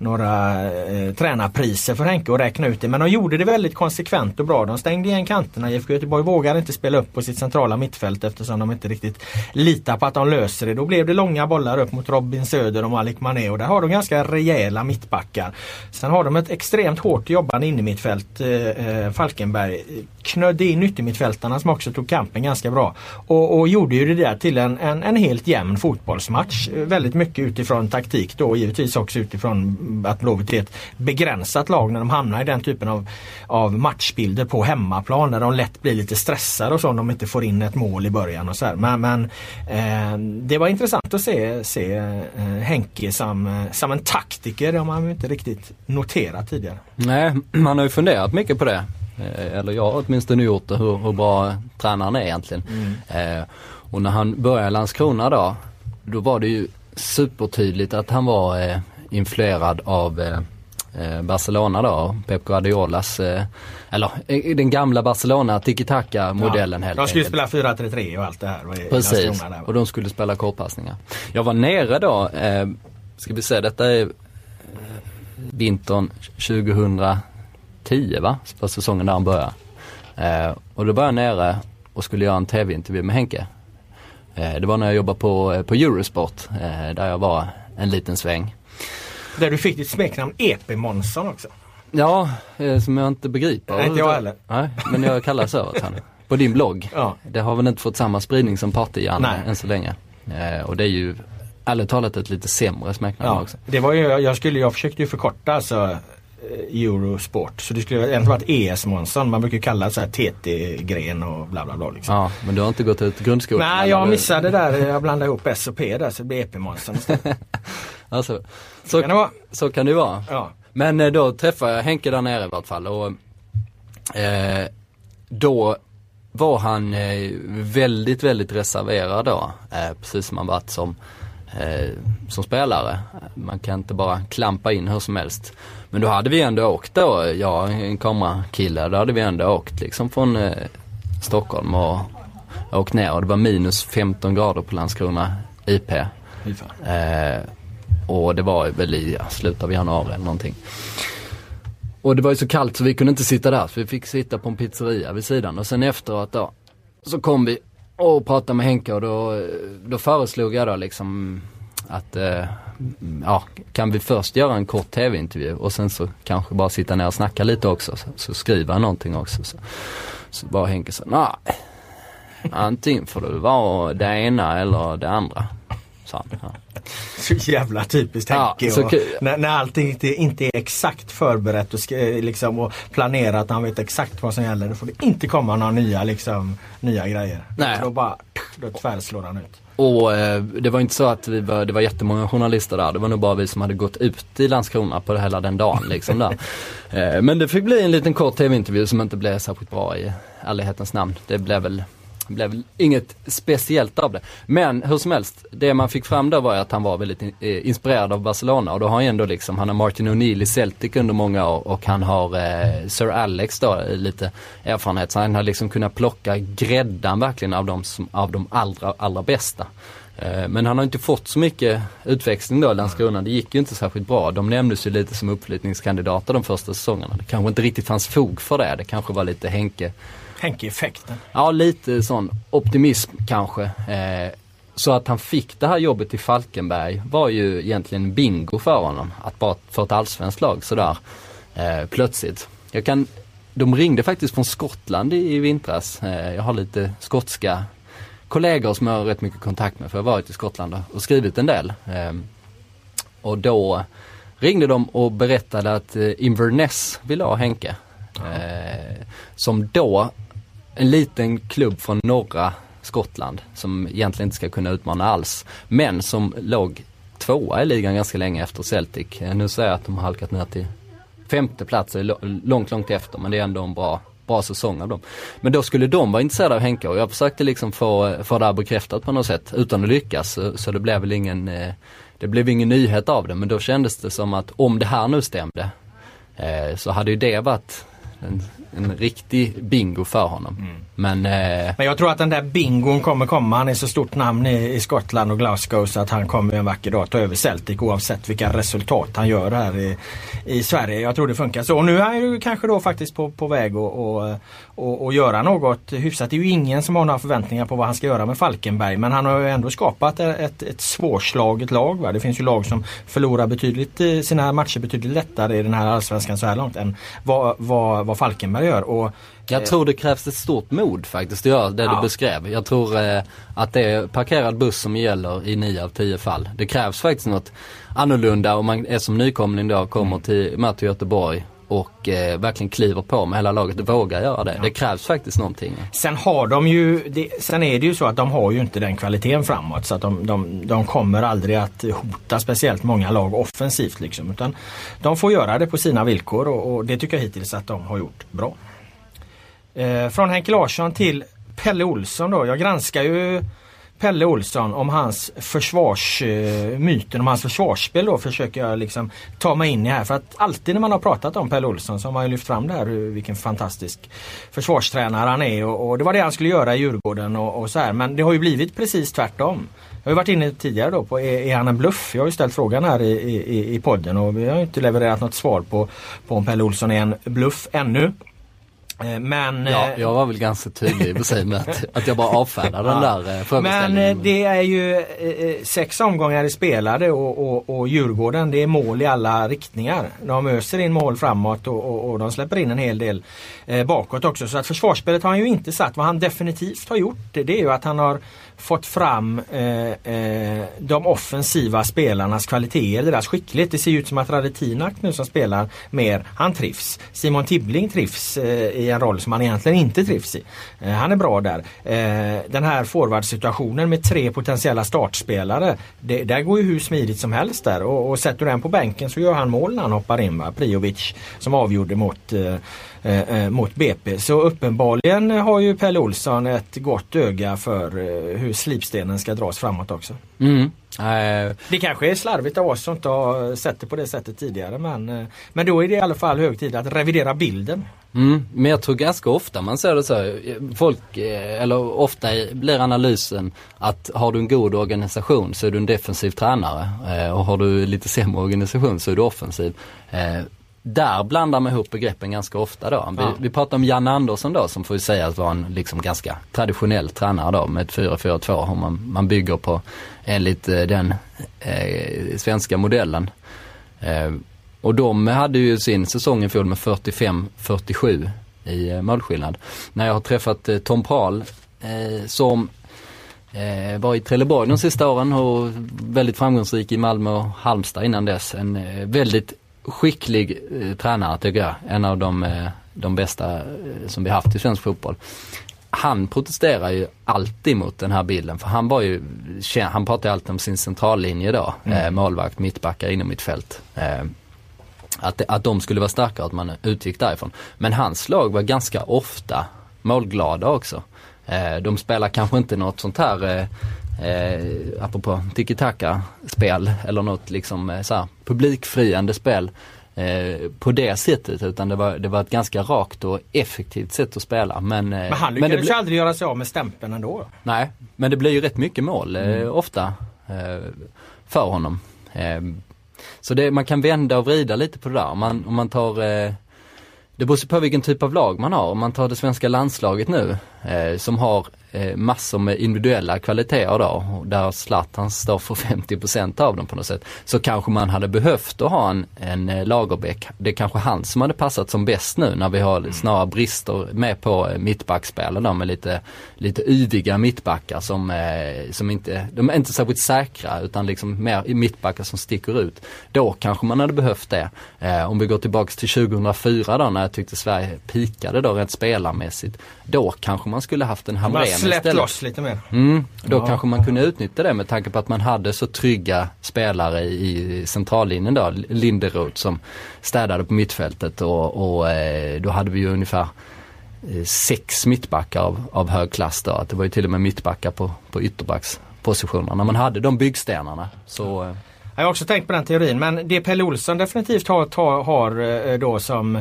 några eh, tränarpriser för Henke att räkna ut det. Men de gjorde det väldigt konsekvent och bra. De stängde igen kanterna. IFK Göteborg vågade inte spela upp på sitt centrala mittfält eftersom de inte riktigt litar på att de löser det. Då blev det långa bollar upp mot Robin Söder och Malik Mané och där har de ganska rejäla mittbackar. Sen har de ett extremt hårt jobbande innermittfält, eh, eh, Falkenberg. Knödde in yttermittfältarna som också tog kampen ganska bra. Och, och gjorde ju det där till en, en, en helt jämn fotbollsmatch. Eh, väldigt mycket utifrån taktik då och givetvis också utifrån att Blåvitt är ett begränsat lag när de hamnar i den typen av, av matchbilder på hemmaplan där de lätt blir lite stressade och så om de inte får in ett mål i början och så här. Men, men eh, det var intressant att se, se eh, Henke som, eh, som en taktiker. Det har man ju inte riktigt noterat tidigare. Nej, man har ju funderat mycket på det. Eh, Eller jag har åtminstone gjort det, hur, hur bra tränaren är egentligen. Eh, och när han började i Landskrona då, då var det ju supertydligt att han var eh, influerad av Barcelona då, Pep Guardiolas, eller den gamla Barcelona tiki-taka modellen helt De skulle enkelt. spela 4-3-3 och allt det här. Precis, och de skulle spela kortpassningar. Jag var nere då, eh, ska vi se, detta är vintern 2010 va? På säsongen där han började. Eh, och då var jag nere och skulle göra en tv-intervju med Henke. Eh, det var när jag jobbade på, eh, på Eurosport, eh, där jag var en liten sväng. Där du fick ditt smeknamn EP-Månsson också. Ja, eh, som jag inte begriper. Nej, inte jag heller. Nej, men jag kallar så han. På din blogg. Ja. Det har väl inte fått samma spridning som Party-Janne än så länge. Eh, och det är ju ärligt talat ett lite sämre smeknamn Ja, också. det var ju, jag, skulle, jag försökte ju förkorta alltså Eurosport. Så det skulle egentligen varit ES Månsson. Man brukar ju kalla det så här TT-gren och bla bla bla. Liksom. Ja, men du har inte gått ut grundskolan? Nej, jag missade där. Jag blandade ihop S och P där så det blir EP-Månsson. Alltså, så, Kan det vara? så kan det vara. Ja. Men eh, då träffade jag Henke där nere i vart fall och eh, då var han eh, väldigt, väldigt reserverad då. Eh, precis som han varit som, eh, som spelare. Man kan inte bara klampa in hur som helst. Men då hade vi ändå åkt då, jag en kamerakille, då hade vi ändå åkt liksom från eh, Stockholm och åkt ner och det var minus 15 grader på Landskrona IP. Eh, och det var väl i ja, slutet av januari eller någonting. Och det var ju så kallt så vi kunde inte sitta där så vi fick sitta på en pizzeria vid sidan och sen efteråt då så kom vi och pratade med Henke och då, då föreslog jag då liksom att eh, ja, kan vi först göra en kort tv-intervju och sen så kanske bara sitta ner och snacka lite också så, så skriva någonting också. Så, så bara Henke sa, nej antingen får det vara det ena eller det andra. Han. Ja. Så jävla typiskt Ja, Henke. så och när, när allting inte, inte är exakt förberett och, sk- liksom, och planerat, han vet exakt vad som gäller. Då får det inte komma några nya, liksom, nya grejer. Nej. Då bara då tvärslår han ut. Och eh, det var inte så att vi var, det var jättemånga journalister där. Det var nog bara vi som hade gått ut i Landskrona på hela den dagen liksom där. Eh, men det fick bli en liten kort tv-intervju som inte blev särskilt bra i ärlighetens namn. Det blev väl blev inget speciellt av det. Men hur som helst, det man fick fram där var att han var väldigt in, eh, inspirerad av Barcelona och då har han ju ändå liksom, han har Martin O'Neill i Celtic under många år och han har eh, Sir Alex då eh, lite erfarenhet. Så han har liksom kunnat plocka gräddan verkligen av de, som, av de allra, allra bästa. Eh, men han har inte fått så mycket utväxling då i Landskrona. Det gick ju inte särskilt bra. De nämndes ju lite som uppflyttningskandidater de första säsongerna. Det kanske inte riktigt fanns fog för det. Det kanske var lite Henke Henke-effekten. Ja, lite sån optimism kanske. Eh, så att han fick det här jobbet i Falkenberg var ju egentligen bingo för honom. Att bara få ett allsvenskt lag sådär eh, plötsligt. Jag kan, de ringde faktiskt från Skottland i, i vintras. Eh, jag har lite skotska kollegor som jag har rätt mycket kontakt med för jag har varit i Skottland och- skrivit en del. Eh, och då ringde de och berättade att eh, Inverness ville ha Henke. Eh, som då en liten klubb från norra Skottland som egentligen inte ska kunna utmana alls. Men som låg tvåa i ligan ganska länge efter Celtic. Eh, nu säger jag att de har halkat ner till femte plats, eh, är långt, långt efter men det är ändå en bra, bra säsong av dem. Men då skulle de vara intresserade av Henke och jag försökte liksom få, få det här bekräftat på något sätt utan att lyckas. Så, så det blev väl ingen, eh, det blev ingen nyhet av det men då kändes det som att om det här nu stämde så hade ju det varit en, en riktig bingo för honom. Men eh, Men jag tror att den där bingon kommer komma. Han är så stort namn i, i Skottland och Glasgow så att han kommer en vacker dag ta över Celtic oavsett vilka resultat han gör här i, i Sverige. Jag tror det funkar så. Och nu är han ju kanske då faktiskt på, på väg att och, och, och göra något hyfsat. Det är ju ingen som har några förväntningar på vad han ska göra med Falkenberg. Men han har ju ändå skapat ett, ett, ett svårslaget lag. Va? Det finns ju lag som förlorar betydligt, eh, sina matcher betydligt lättare i den här allsvenskan så här långt än vad, vad, vad Falkenberg gör. Och, Jag tror det krävs ett stort mod faktiskt att göra det Ja. du beskrev. Jag tror eh, att det är parkerad buss som gäller i 9 av 10 fall. Det krävs faktiskt något annorlunda om man är som nykomling då, kommer till, möter Göteborg och eh, verkligen kliver på med hela laget och vågar göra det. Det krävs faktiskt någonting. Sen har de ju, det, sen är det ju så att de har ju inte den kvaliteten framåt så att de, de, de kommer aldrig att hota speciellt många lag offensivt liksom. Utan de får göra det på sina villkor och, och det tycker jag hittills att de har gjort bra. Eh, från Henke Larsson till Pelle Olsson då. Jag granskar ju Pelle Olsson om hans försvarsmyten, eh, om hans försvarsspel då försöker jag liksom ta mig in i här. För att alltid när man har pratat om Pelle Olsson så har man ju lyft fram det här hur- vilken fantastisk försvarstränare han är och, och det var det han skulle göra i Djurgården och, och så här. Men det har ju blivit precis tvärtom. Jag har ju varit inne tidigare då på är, är han en bluff? Jag har ju ställt frågan här i, i, i podden och vi har ju inte levererat något svar på, på om Pelle Olsson är en bluff ännu. Eh, Men Ja, eh, jag var väl ganska tydlig i sig med att, att jag bara avfärdar den där eh, Men frågeställningen. eh, det är ju sex omgångar i spelade och, och, och Djurgården det är mål i alla riktningar. De öser in mål framåt och, och, och de släpper in en hel del bakåt också. Så att försvarsspelet har han ju inte satt. Vad han definitivt har gjort det är ju att han har fått fram eh, eh, de offensiva spelarnas kvaliteter, deras skicklighet. Det ser ut som att Radetinak nu som spelar mer, han trivs. Simon Tibbling trivs eh, i en roll som han egentligen inte trivs i. Eh, han är bra där. Eh, den här forwardsituationen med tre potentiella startspelare. Det, där går ju hur smidigt som helst där och, och sätter du den på bänken så gör han mål när han hoppar in. Va? Priovic som avgjorde mot eh, eh, eh, eh mot BP. Så uppenbarligen har ju Pelle Olsson ett gott öga för eh, hur slipstenen ska dras framåt också. Mm. Uh, det kanske är slarvigt av oss som inte har sett det på det sättet tidigare men, men då är det i alla fall hög tid att revidera bilden. Mm, men jag tror ganska ofta man ser det så. Folk, eh, eller ofta blir analysen att har du en god organisation så är du en defensiv tränare. och har du lite sämre organisation så är du offensiv där blandar man ihop begreppen ganska ofta då. Vi, ja. vi pratar om Janne Andersson då som får sägas vara en liksom ganska traditionell tränare då med 4-4-2. Man, man bygger på enligt eh, den eh, svenska modellen. Eh, och de hade ju sin säsong i fjol med 45-47 i eh, målskillnad. När jag har träffat eh, Tom Prahl eh, som Eh, var i Trelleborg de sista åren och väldigt framgångsrik i Malmö och Halmstad innan dess. En väldigt skicklig eh, tränare tycker jag. En av de, eh, de bästa eh, som vi haft i svensk fotboll. Han protesterar ju alltid mot den här bilden för han var ju, han pratar alltid om sin centrallinje då. Mm. Eh, målvakt, mittbackar inom mitt fält. Eh, att, att de skulle vara starka och att man utgick därifrån. Men hans lag var ganska ofta målglada också. Eh, de spelar kanske inte något sånt här eh, apropå tiki-taka-spel eller något liksom eh, så här, publikfriande spel eh, på det sättet utan det var, det var ett ganska rakt och effektivt sätt att spela. Men, eh, men han lyckades ju aldrig göra sig av med stämpeln ändå. Nej, men det blir ju rätt mycket mål mm. ofta för honom. så det, man kan vända och vrida lite på det där. Man, om man tar det beror på vilken typ av lag man har. Om man tar det svenska landslaget nu eh, som har massor med individuella kvaliteter då, där Zlatan står för 50% av dem på något sätt. Så kanske man hade behövt att ha en, en eh, Lagerbäck. Det är kanske han som hade passat som bäst nu när vi har mm. snarare brister med på eh, mittbackspelen då med lite, lite yviga mittbackar som, eh, som inte, de är inte särskilt säkra utan liksom mer mittbackar som sticker ut. Då kanske man hade behövt det. Eh, om vi går tillbaks till 2004 då när jag tyckte Sverige pikade då rent spelarmässigt. Då kanske man skulle haft en Hamrén istället. Släppt loss lite mer. Mm, då ja. kanske man kunde utnyttja det med tanke på att man hade så trygga spelare i centrallinjen då. Linderoth som städade på mittfältet och, och eh, då hade vi ju ungefär eh, sex mittbackar av, av hög klass då. Att det var ju till och med mittbackar på, på ytterbackspositionerna. När man hade de byggstenarna så eh, jag har också tänkt på den teorin men det Pelle Olsson definitivt har, har då som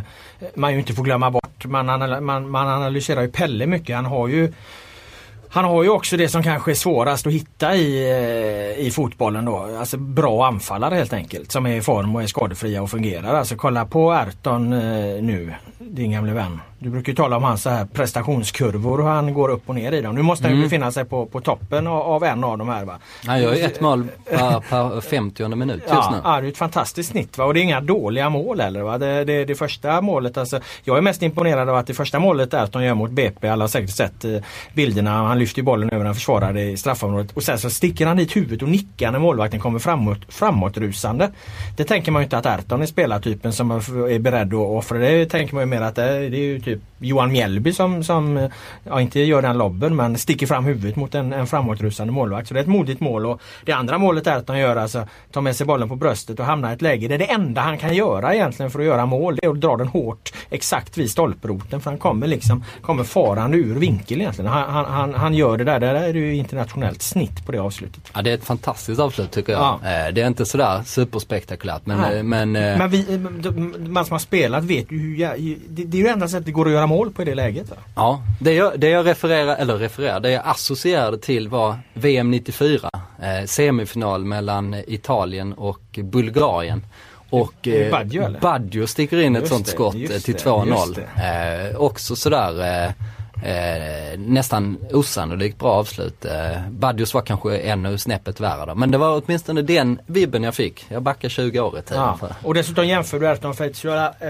man ju inte får glömma bort. Man, man, man analyserar ju Pelle mycket. Han har ju han har ju också det som kanske är svårast att hitta i, eh, i fotbollen då. Alltså bra anfallare helt enkelt. Som är i form och är skadefria och fungerar. Alltså kolla på Erton eh, nu, din gamle vän. Du brukar ju tala om hans här prestationskurvor och han går upp och ner i dem. Nu måste han ju mm. befinna sig på, på toppen av, av, en av de här va. Han gör ju ett mål per, per 50 minut just ja, nu. Ja, det är ett fantastiskt snitt va? och det är inga dåliga mål heller. Va? Det, det, det första målet, alltså, jag är mest imponerad av att det första målet Erton gör mot BP, alla har säkert sett eh, bilderna. Han lyfter bollen över en försvarare i straffområdet och sen så sticker han dit huvudet och nickar när målvakten kommer framåt, framåtrusande. Det tänker man ju inte att Erton är spelartypen som är beredd att offra. Det tänker man ju mer att det, det är ju typ Johan Mjällby som, som ja, inte gör den lobben men sticker fram huvudet mot en, en framåtrusande målvakt. Så det är ett modigt mål och det andra målet är att han gör alltså, tar med sig bollen på bröstet och hamnar i ett läge. Det är det enda han kan göra egentligen för att göra mål. Det är att dra den hårt exakt vid stolproten för han kommer liksom kommer farande ur vinkel egentligen. Han, han, han gör det där. Det där är ju internationellt snitt på det avslutet. Ja det är ett fantastiskt avslut tycker jag. Ja. Eh, det är inte sådär superspektakulärt men... Nej. Men, eh, men vi, man som har spelat vet ju hur det, det är ju enda sättet går att göra mål på i det läget. Va? Ja, det jag, det jag refererar, eller refererar, det jag associerade till var VM 94. Eh, semifinal mellan Italien och Bulgarien. Och eh, Baggio, Baggio sticker in ett sånt det, skott till 2-0. Eh, också sådär eh, Eh, nästan osannolikt bra avslut. Eh, Badius var kanske ännu snäppet värre då. Men det var åtminstone den vibben jag fick. Jag backar 20 år i tiden. Ja. Och dessutom jämför du Erton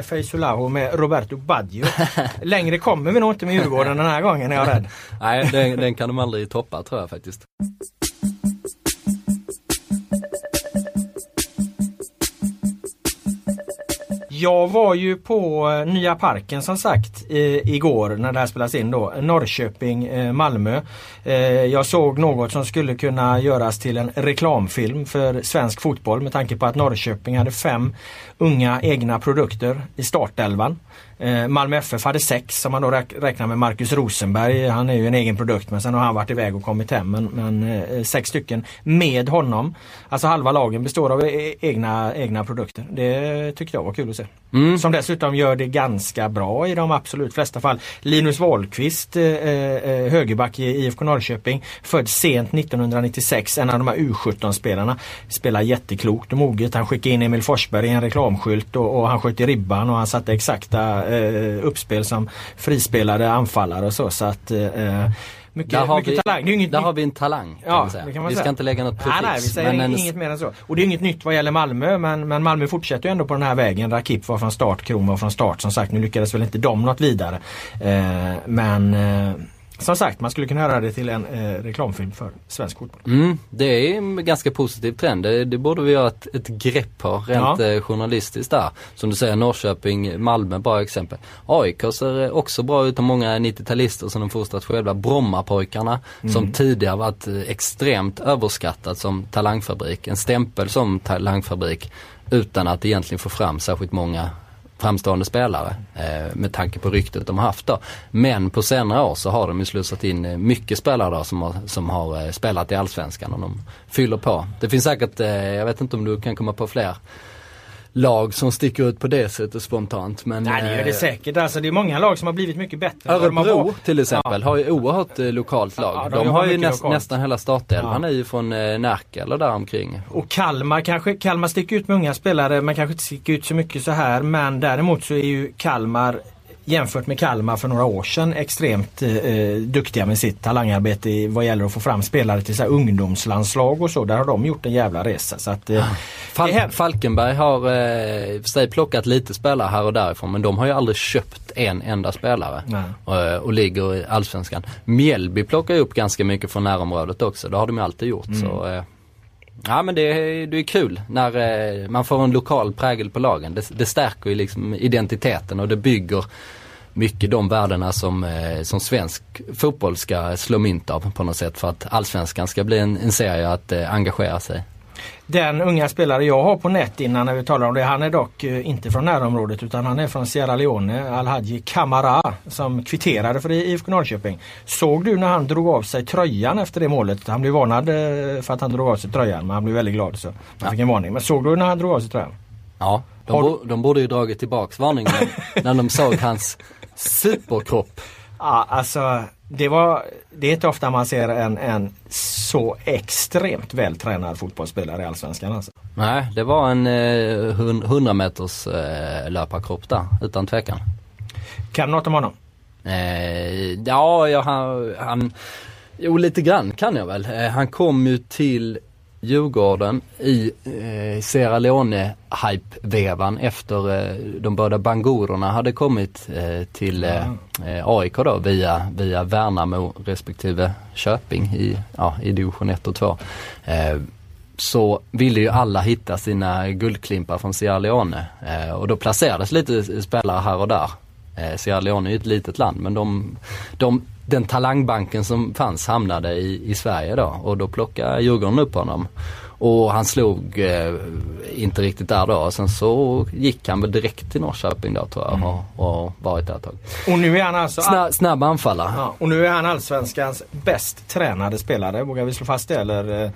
Feisulao med Roberto Baggio. Längre kommer vi nog inte med Djurgården den här gången är jag rädd. Nej, den, den kan de aldrig toppa tror jag faktiskt. Jag var ju på eh, Nya Parken som sagt i, igår när det här spelas in då. Norrköping, eh, Malmö. Eh, jag såg något som skulle kunna göras till en reklamfilm för svensk fotboll med tanke på att Norrköping hade fem unga egna produkter i startelvan. Eh, Malmö FF hade sex som man då räk- räknar med Marcus Rosenberg. Han är ju en egen produkt men sen har han varit iväg och kommit hem. Men, men eh, sex stycken med honom. Alltså halva lagen består av e- egna, egna produkter. Det tyckte jag var kul att se. Som dessutom gör det ganska bra i de absolut flesta fall. Linus Wahlqvist, eh, högerback i IFK Norrköping, född sent 1996. En av de här U17-spelarna. Spelar jätteklokt och moget. Han skickade in Emil Forsberg i en reklamskylt och, och han sköt i ribban och han satte exakta eh, uppspel som frispelade anfallare och så. så att, eh, mycket, Där har, vi, talang. Inget där har vi en talang kan Ja, säga. kan vi säga. ska inte lägga något prefix. Nej, nej, vi säger men en- inget mer än så. Och det är inget nytt vad gäller Malmö men, men Malmö fortsätter ju ändå på den här vägen. Rakip var från start, Kron var från start. Som sagt, nu lyckades väl inte de något vidare. Eh, men eh, som sagt, man skulle kunna göra det till en eh, reklamfilm för svensk fotboll. Mm, det är en ganska positiv trend. Det, det borde vi göra ett, ett grepp på rent Ja. eh, journalistiskt där. Som du säger Norrköping, Malmö, bra exempel. AIK ser eh, också bra ut och många 90-talister som de fostrat själva. Brommapojkarna som tidigare varit eh, extremt överskattat som talangfabrik. En stämpel som talangfabrik utan att egentligen få fram särskilt många framstående spelare eh, med tanke på ryktet de har haft då. Men på senare år så har de ju slussat in eh, mycket spelare då som har, som har eh, spelat i Allsvenskan och de fyller på. Det finns säkert, eh, jag vet inte om du kan komma på fler lag som sticker ut på det sättet spontant. Men, Nej det gör det eh, säkert. Alltså, det är många lag som har blivit mycket bättre. har Örebro varit. till exempel har ju oerhört eh, lokalt lag. Ja, de de, har har ju näst, nästan hela startelvan Ja. är ju från eh, Närke eller där omkring. Och Kalmar kanske, Kalmar sticker ut med unga spelare, man kanske inte sticker ut så mycket så här men däremot så är ju Kalmar jämfört med Kalmar för några år sedan extremt eh, duktiga med sitt talangarbete i, vad gäller att få fram spelare till så ungdomslandslag och så. Där har de gjort en jävla resa. Så att, eh, Fal- det händer. Falkenberg har eh, för sig plockat lite spelare här och därifrån men de har ju aldrig köpt en enda spelare. Och, eh, och ligger i Allsvenskan. Mjällby plockar ju upp ganska mycket från närområdet också. Det har de ju alltid gjort. Så, eh, ja men det, är- det är kul när eh, man får en lokal prägel på lagen. Det, det stärker ju liksom identiteten och det bygger mycket de värdena som, eh, som svensk fotboll ska slå mynt av på något sätt för att allsvenskan ska bli en, en serie att eh, engagera sig. Den unga spelare jag har på nät innan när vi talar om det, han är dock eh, inte från närområdet utan han är från Sierra Leone, Alhaji Kamara som kvitterade för IFK Norrköping. Såg du när han drog av sig tröjan efter det målet? Han blev varnad för att han drog av sig tröjan men han blev väldigt glad så han fick en varning. Men såg du när han drog av sig tröjan? Ja, de, bo, de borde ju dragit tillbaks varningen när de såg hans superkropp. Ja, alltså det, var, det är inte ofta man ser en, en så extremt vältränad fotbollsspelare i Allsvenskan. Alltså. Nej, det var en eh, hun- 100 meters eh, löparkropp där, utan tvekan. Kan du något om honom? Eh, ja, ja, han, han, jo lite grann kan jag väl. Eh, han kom ju till Djurgården i eh, Sierra Leone-hype-vevan efter eh, de båda Bangurerna hade kommit eh, till eh, eh, AIK då via, via Värnamo respektive Köping i, ja, i division 1 och 2. Eh, så ville ju alla hitta sina guldklimpar från Sierra Leone eh, och då placerades lite spelare här och där. Eh, Sierra Leone är ju ett litet land men de, de, den talangbanken som fanns hamnade i, i Sverige då och då plockade Djurgården upp honom. Och han slog eh, inte riktigt där då och sen så gick han väl direkt till Norrköping då tror jag och, och varit där ett tag. Och nu är han alltså Snabb, snabb anfallare. Ja, och nu är han Allsvenskans bäst tränade spelare, vågar vi slå fast det? Eller, eh,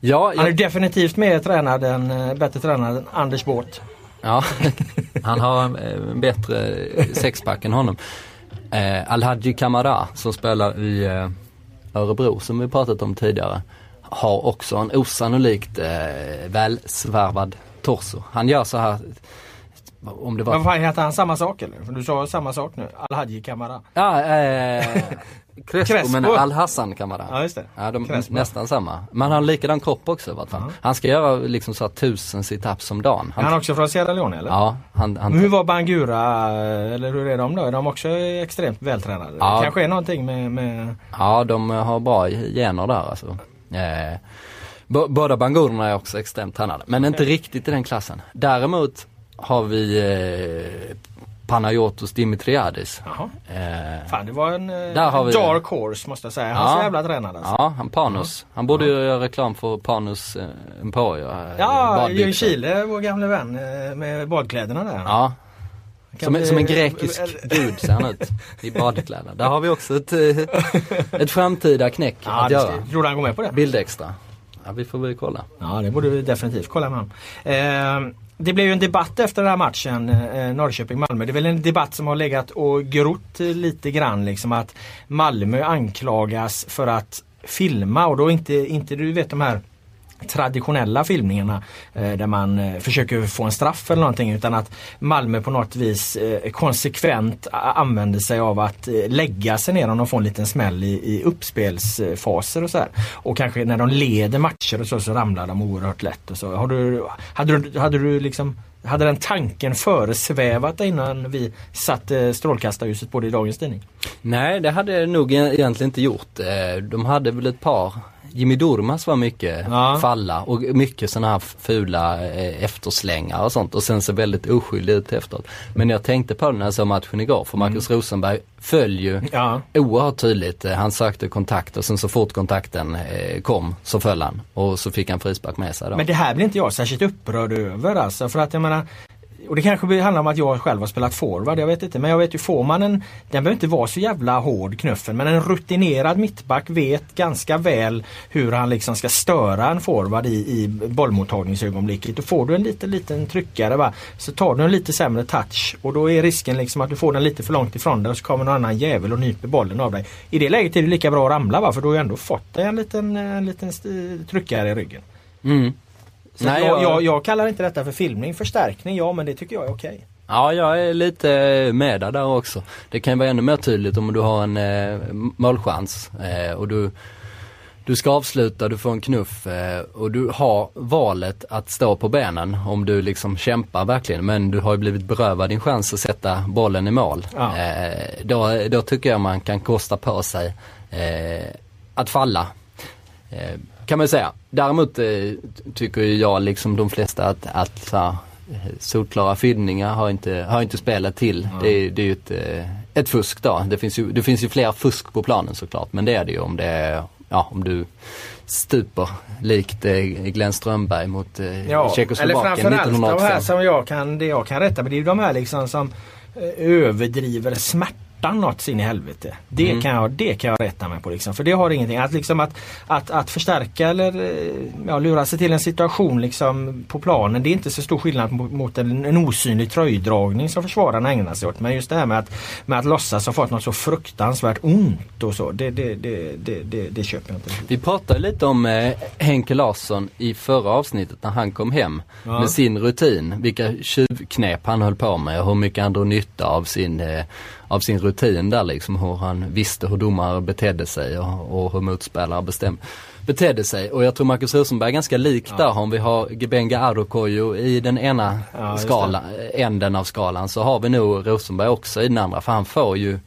Ja, Han är jag, definitivt mer tränad än, eh, bättre tränad än Anders Båth. Ja han har eh, en bättre sexpack än honom. Eh, Alhaji Kamara som spelar i eh, Örebro som vi pratat om tidigare har också en osannolikt eh, välsvarvad torso. Han gör så här om det var Men vad heter han samma sak eller? För du sa samma sak nu. Alhaji Kamara. Ja, eh, Crespo, Crespo. men Al-Hassan kan man Ja just det. Ja, de Crespo. nästan samma. Men han har likadan kropp också i vart fall. Han ska göra liksom så här tusen situps om dagen. Är han också från Sierra Leone eller? ja, han, han hur var Bangura eller hur är de då? Är de också extremt vältränade? Ja. Det kanske är någonting med, med... Ja, de har bra gener där alltså. Eh, båda bangurerna är också extremt tränade, men inte riktigt i den klassen. Däremot har vi eh, Panayotos Dimitriadis. Jaha. Eh, Fan det var en eh, Där har vi- dark horse måste jag säga. Han är Ja. så jävla tränad alltså. ja, han Panus. Han borde ju göra reklam för Panus eh, Emporio. eh, Ja, badbyxor. Ljungskile, vår gamle vän eh, med badkläderna där. Ja, som, vi- som en grekisk gud ser han ut i badkläder. Där har vi också ett, eh, ett framtida knäck Ja, att göra. tror du han går med på det? Bildextra. Ja, vi får väl kolla. Ja, det borde vi definitivt kolla med honom. Det blev ju en debatt efter den här matchen, eh, Norrköping-Malmö. Det är väl en debatt som har legat och grott lite grann liksom att Malmö anklagas för att filma och då inte, inte du vet de här traditionella filmningarna eh, där man eh, försöker få en straff eller någonting utan att Malmö på något vis eh, konsekvent använder sig av att eh, lägga sig ner om de får en liten smäll i, i uppspelsfaser och så här. Och kanske när de leder matcher och så, så ramlar de oerhört lätt. Och så. Har du, hade, du, hade du liksom hade den tanken föresvävat innan vi satte strålkastarljuset på det i dagens tidning? Nej, det hade jag nog e- egentligen inte gjort. Eh, De hade väl ett par Jimmy Durmaz var mycket Ja. falla och mycket sådana här fula eh, efterslängar och sånt och sen så väldigt oskyldig ut efteråt. Men jag tänkte på det när jag såg matchen igår för Marcus Rosenberg föll ju Ja. oerhört tydligt. Eh, Han sökte kontakt och sen så fort kontakten eh, kom så föll han och så fick han frispark med sig då. Men det här blir inte jag särskilt upprörd över alltså. För att jag menar och det kanske handlar om att jag själv har spelat forward, jag vet inte. Men jag vet ju, får man en, den behöver inte vara så jävla hård knuffen. Men en rutinerad mittback vet ganska väl hur han liksom ska störa en forward i, i bollmottagningsögonblicket. Då får du en liten, liten tryckare va. Så tar du en lite sämre touch och då är risken liksom att du får den lite för långt ifrån dig och så kommer någon annan jävel och nyper bollen av dig. I det läget är det lika bra att ramla va, för då har du ändå fått dig en liten, en liten tryckare i ryggen. Mm. Så Nej, jag, jag- jag, kallar inte detta för filmning. Förstärkning, ja men det tycker jag är okej. Ja, jag är lite med där, också. Det kan vara ännu mer tydligt om du har en eh, målchans eh, och du, du ska avsluta, du får en knuff eh, och du har valet att stå på benen om du liksom kämpar verkligen. Men du har ju blivit berövad din chans att sätta bollen i mål. Ja. Eh, då, då tycker jag man kan kosta på sig eh, att falla. Kan man säga. Däremot eh, tycker jag liksom de flesta att, att så här, eh, solklara filmningar har inte, har inte spelat till. Det, är- det är ju ett, eh, ett fusk då. Det finns, ju, det finns ju fler fusk på planen såklart men det är det ju om det är, ja om du stuper likt eh, Glenn Strömberg mot eh, eller Tjeckoslovakien framförallt de här 1985. som jag kan, det jag kan rätta men det är ju de här liksom som eh, överdriver smärtan något sin i helvete. Det, Mm. kan jag, det kan jag rätta mig på liksom. För det har ingenting. Att, liksom att, att, att förstärka eller eh, ja, lura sig till en situation liksom på planen. Det är inte så stor skillnad mot, mot en, en osynlig tröjdragning som försvararna ägnar sig åt. Men just det här med att, med att låtsas ha fått något så fruktansvärt ont och så. Det, det, det, det, det, det köper jag inte. Vi pratade lite om eh, Henke Larsson i förra avsnittet när han kom hem Ja. med sin rutin. Vilka tjuvknep han höll på med och hur mycket han drog nytta av sin, eh, av sin rutin där liksom. Hur han visste hur domare betedde sig och, och hur motspelare bestäm, betedde sig. Och jag tror Marcus Rosenberg är ganska lik där. Om vi har Gebenga Arokoyo i den ena Ja, skala, änden av skalan så har vi nog Rosenberg också i den andra. För han får ju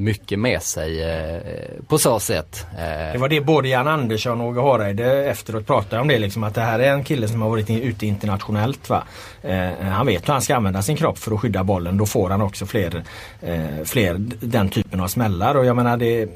mycket med sig eh, på så sätt. Eh, Det var det både Jan Andersson och Åge Hareide efteråt pratade om det liksom att det här är en kille som har varit ute internationellt. Va? Eh, eh, han vet hur han ska använda sin kropp för att skydda bollen. Då får han också fler, eh, fler den typen av smällar och jag menar det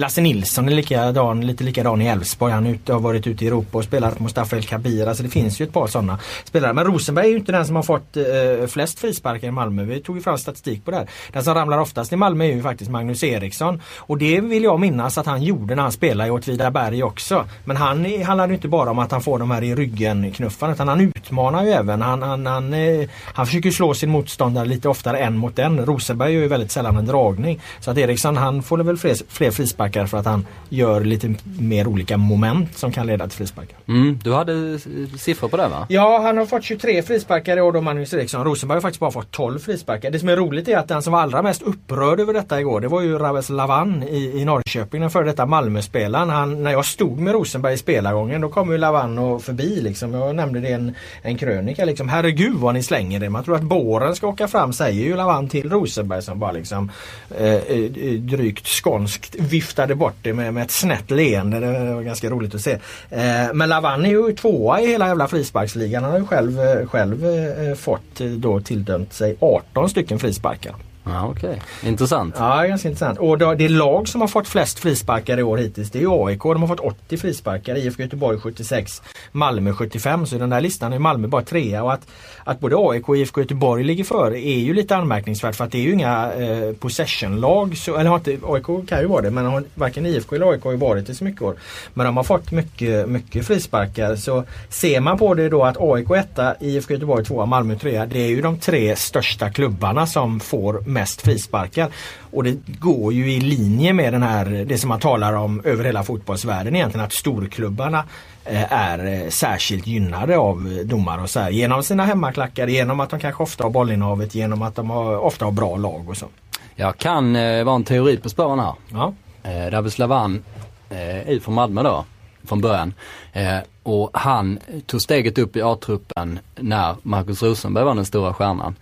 Lasse Nilsson är likadan, lite likadan i Elfsborg. Han har varit ute i Europa och spelat mot Mustafa El Kabir. Alltså det finns ju ett par sådana spelare. Men Rosenberg är ju inte den som har fått eh, flest frisparkar i Malmö. Vi tog ju fram statistik på det här. Den som ramlar oftast i Malmö är ju faktiskt Magnus Eriksson. Och det vill jag minnas att han gjorde när han spelade i Åtvidaberg också. Men han handlar ju inte bara om att han får de här i ryggen knuffarna utan han utmanar ju även. Han, han, han, eh, han försöker slå sin motståndare lite oftare en mot en. Rosenberg gör ju väldigt sällan en dragning. Så att Eriksson han får väl fler, fler frisparkar för att han gör lite mer olika moment som kan leda till frisparkar. mm, du hade siffror på det va? Ja, han har fått 23 frisparkar i år då Magnus Eriksson. Rosenberg har faktiskt bara fått 12 frisparkar. Det som är roligt är att den som var allra mest upprörd över detta igår det var ju Raves Lavan i, i Norrköping, den före detta Malmöspelaren. Han, när jag stod med Rosenberg i spelargången då kom ju Lavan och förbi liksom. Jag nämnde det i en, en krönika liksom. Herregud vad ni slänger det. Man tror att båren ska åka fram säger ju Lavan till Rosenberg som bara liksom eh, eh, drygt skånskt viftar viftade bort det med, med ett snett leende. Det var ganska roligt att se. Eh, men Lavan är ju tvåa i hela jävla frisparksligan. Han har ju själv, eh, själv eh, fått eh, då tilldömt sig 18 stycken frisparkar. Ja, Okej, intressant. Ja, ganska intressant. Och då, det lag som har fått flest frisparkar i år hittills det är AIK. De har fått 80 frisparkar. IFK Göteborg 76. Malmö 75. Så i den där listan är Malmö bara trea. Och att, att både AIK och IFK Göteborg ligger före är ju lite anmärkningsvärt för att det är ju inga eh, possessionlag. Så, eller har inte, AIK kan ju vara det men har, varken IFK eller AIK har ju varit det så mycket år. Men de har fått mycket, mycket frisparkar. Så ser man på det då att AIK etta, IFK Göteborg tvåa, Malmö trea. Det är ju de tre största klubbarna som får mest frisparkar. Och det går ju i linje med den här, det som man talar om över hela fotbollsvärlden egentligen att storklubbarna eh, är eh, särskilt gynnade av eh, domare och så här, genom sina hemmaklackar, genom att de kanske ofta har bollinnehavet, genom att de har, ofta har bra lag och så. Jag kan eh, vara en teori på spåren här. Ja. Eh, David Slavan eh, är från Malmö då, från början. Eh, och han tog steget upp i A-truppen när Marcus Rosenberg var den stora stjärnan.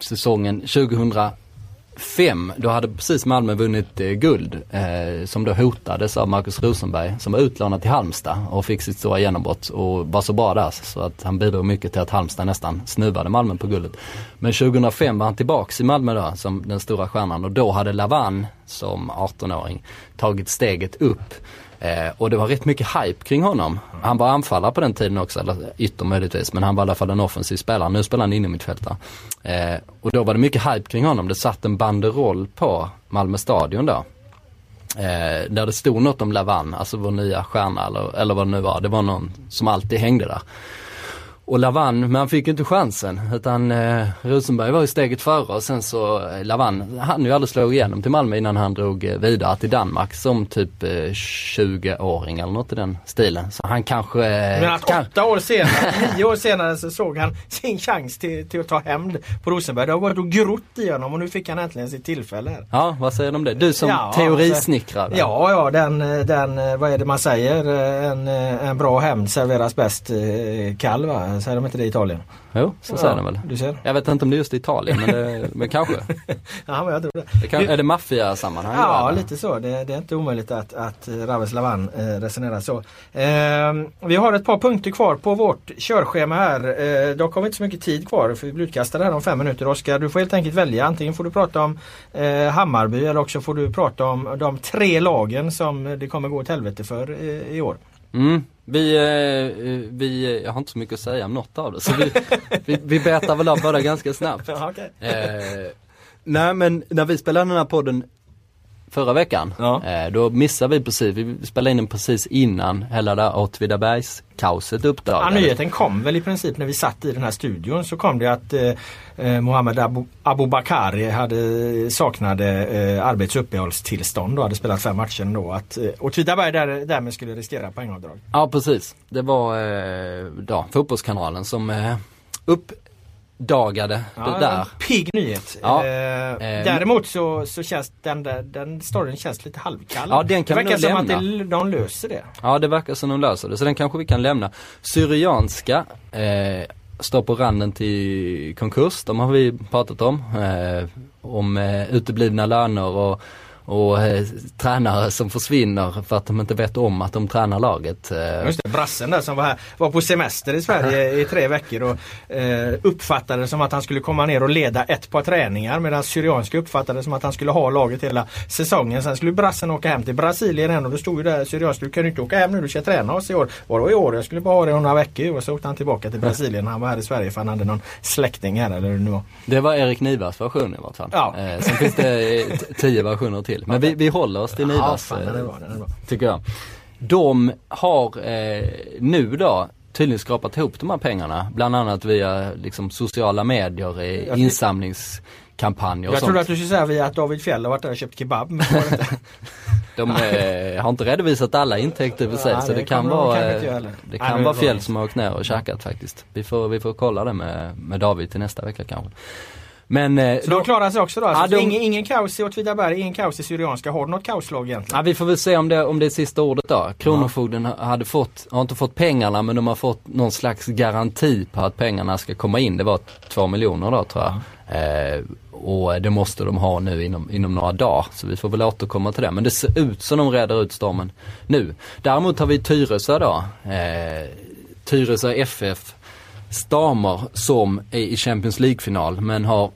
Säsongen 2005, då hade precis Malmö vunnit eh, guld eh, som då hotades av Marcus Rosenberg som var utlånad till Halmstad och fick sitt stora genombrott och var så bra där så att han bidrog mycket till att Halmstad nästan snuvade Malmö på guldet. Men 2005 var han tillbaks i Malmö då som den stora stjärnan och då hade Lavan som 18-åring tagit steget upp. Eh, och det var rätt mycket hype kring honom. Han var anfallare på den tiden också, eller ytter möjligtvis, men han var i alla fall en offensiv spelare. Nu spelar han inne mittfältare. Eh, och då var det mycket hype kring honom. Det satt en banderoll på Malmö stadion då. Eh, där det stod något om Lavan, alltså vår nya stjärna eller, eller vad det nu var. Det var någon som alltid hängde där. Och Lavan, men han fick inte chansen utan eh, Rosenberg var ju steget före och sen så eh, Lavan, han ju aldrig slå igenom till Malmö innan han drog eh, vidare till Danmark som typ eh, 20-åring eller något i den stilen. Så han kanske... Eh, Men att kan, åtta år senare, nio år senare så såg han sin chans till, till att ta hämnd på Rosenberg. Det har varit och grott i honom och nu fick han äntligen sitt tillfälle här. ja, vad säger du om det? Du som Ja, teorisnickrare. Ja, ja, den, den, vad är det man säger? En, en bra hämnd serveras bäst eh, kall va? Säger de inte det i Italien? Jo, så säger de väl. Du ser. Jag vet inte om det är just i Italien men, det, men kanske. Ja, men jag tror det. Det kan, är det maffiasammanhang? Ja, lite så. Det, det är inte omöjligt att, att Raves Lavan eh, resonerar så. Eh, vi har ett par punkter kvar på vårt körschema här. Eh, dock har vi inte så mycket tid kvar för vi blir utkastade här om fem minuter. Oskar, du får helt enkelt välja. Antingen får du prata om eh, Hammarby eller också får du prata om de tre lagen som det kommer gå åt helvete för eh, i år. Mm. Vi, eh, vi, jag har inte så mycket att säga om något av det så vi, vi, vi betar väl av båda ganska snabbt. Ja, okej. Eh, nej men när vi spelade den här podden förra veckan, Ja. eh, då missade vi precis, vi spelade in den precis innan hela det här Åtvidabergs kaoset Ja, uppdagades. nyheten kom väl i princip när vi satt i den här studion så kom det att eh, eh, Mohammed Abu, Abu Bakari hade, saknade eh, arbets och hade spelat fem matcher då. Att eh, Åtvidaberg där, därmed skulle riskera poängavdrag. Ja precis, det var eh, då, fotbollskanalen som eh, uppdagade det där. Pigg nyhet. Ja. Eh, Eh, däremot så, så känns den, där, den storyn känns lite halvkall. Ja, den kan det vi verkar nog som att lämna. det, de löser det. Ja det verkar som de löser det, så den kanske vi kan lämna. Syrianska eh, står på randen till konkurs, de har vi pratat om. Eh, om eh, uteblivna löner och, och eh, tränare som försvinner för att de inte vet om att de tränar laget. Eh, Just det, brassen där som var här var på semester i Sverige i tre veckor och eh, uppfattade det som att han skulle komma ner och leda ett par träningar medan Syrianska uppfattade det som att han skulle ha laget hela säsongen. Sen skulle brassen åka hem till Brasilien igen och då stod ju där Syrianska, du kan ju inte åka hem nu, du ska träna oss i år. Vadå i år? Jag skulle bara ha det några veckor och så åkte han tillbaka till Brasilien. Han var här i Sverige för han hade någon släkting här eller hur det nu var. Det var Erik Nivas version i vart fall. Ja. Eh, sen finns det eh, tio versioner till. Men vi, vi håller oss till Ja, Nivas. fan, tycker jag. De har eh, nu då tydligen skrapat ihop de här pengarna. Bland annat via liksom, sociala medier, eh, insamlingskampanjer och Jag sånt. trodde att du skulle säga via att David Fjell har varit där och köpt kebab. Men. De eh, har inte redovisat alla intäkter för sig Nej, så det det kan de vara, inte eh, det Nej, kan vara var Fjäll som har åkt ner och käkat faktiskt. Vi får, vi får kolla det med, med David till nästa vecka kanske. Men eh, Så de klarar sig också då? Alltså, Ja, de- ingen, ingen kaos i Åtvidaberg, ingen kaos i Syrianska. Har du något kaoslag egentligen? Ja, vi får väl se om det, om det är sista ordet då. Kronofogden ha- hade fått, har inte fått pengarna men de har fått någon slags garanti på att pengarna ska komma in. Det var två miljoner då tror jag. Eh, och det måste de ha nu inom, inom några dagar. Så vi får väl återkomma till det. Men det ser ut som de reder ut stormen nu. Däremot har vi Tyresö då. Eh, Tyresö FF Stamer som är i Champions League-final men har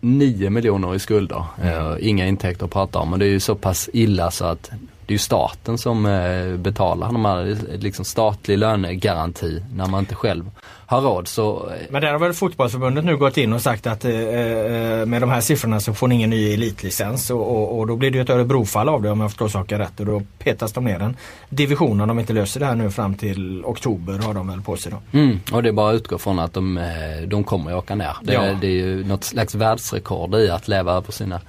9 miljoner i skulder. Eh, inga intäkter att prata om. Men det är ju så pass illa så att det är ju staten som eh, betalar här, liksom statlig lönegaranti när man inte själv har råd. Så, eh, Men där har väl fotbollsförbundet nu gått in och sagt att eh, eh, med de här siffrorna så får ni ingen ny elitlicens och, och, och då blir det ju ett Örebrofall av det om jag förstår saken rätt och då petas de ner en division om de inte löser det här nu fram till oktober har de väl på sig då. Mm, och det är bara att utgå från att de, de kommer att åka ner. Det, Ja. det är ju något slags världsrekord i att leva över sina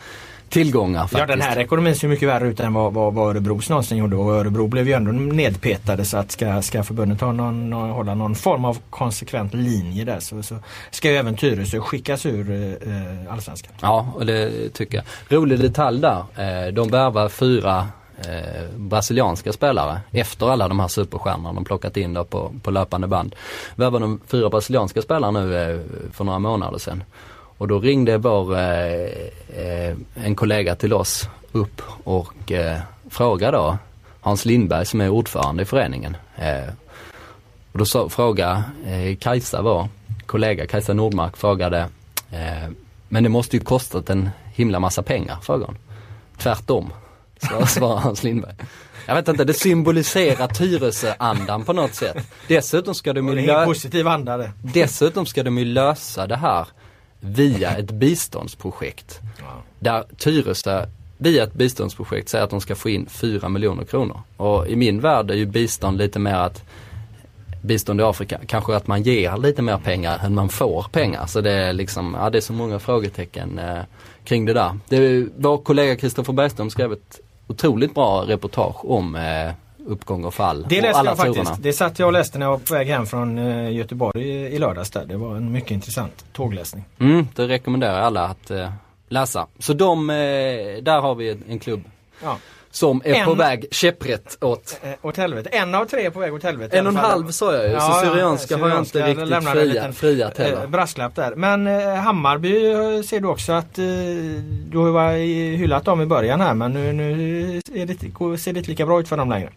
tillgångar faktiskt. Ja den här ekonomin ser mycket värre ut än vad, vad, vad Örebros någonsin gjorde och Örebro blev ju ändå nedpetade så att ska, ska förbundet ha någon, hålla någon form av konsekvent linje där så, så ska ju även Tyresö skickas ur eh, Allsvenskan. Ja, och det tycker jag. Rolig detalj där. Eh, de värvar fyra eh, brasilianska spelare efter alla de här superstjärnorna de plockat in då på, på löpande band. Värvar de fyra brasilianska spelare nu eh, för några månader sedan. Och då ringde vår, eh, eh, en kollega till oss upp och eh, frågade då Hans Lindberg som är ordförande i föreningen. Eh, och då så, fråga eh, Kajsa var, kollega Kajsa Nordmark frågade eh, Men det måste ju kostat en himla massa pengar, frågade hon. Tvärtom, svarade Hans Lindberg. Jag vet inte, det symboliserar Tyresö-andan på något sätt. Dessutom ska de ju är ingen lö- positiv anda det. Dessutom ska de ju lösa det här via ett biståndsprojekt. Där Tyresö via ett biståndsprojekt säger att de ska få in 4 miljoner kronor. Och i min värld är ju bistånd lite mer att bistånd i Afrika, kanske att man ger lite mer pengar än man får pengar. Så det är liksom, ja det är så många frågetecken eh, kring det där. Det vår kollega Kristoffer Bergström skrev ett otroligt bra reportage om eh, uppgång och fall. Det läste jag faktiskt. turerna. Det satt jag och läste när jag var på väg hem från eh, Göteborg i, i lördags där. Det var en mycket intressant tågläsning. Mm, det rekommenderar jag alla att eh, läsa. Så de, eh, där har vi en klubb Ja. Som är En- på väg käpprätt åt Eh, åt helvete. En av tre är på väg åt helvete. en och en halv sa jag ju, Ja, så syrianska har jag inte riktigt fria, friat Eh, heller. brasklapp där. Men eh, Hammarby eh, ser du också att eh, du har ju hyllat dem i början här men nu, nu det, ser det inte lika bra ut för dem längre.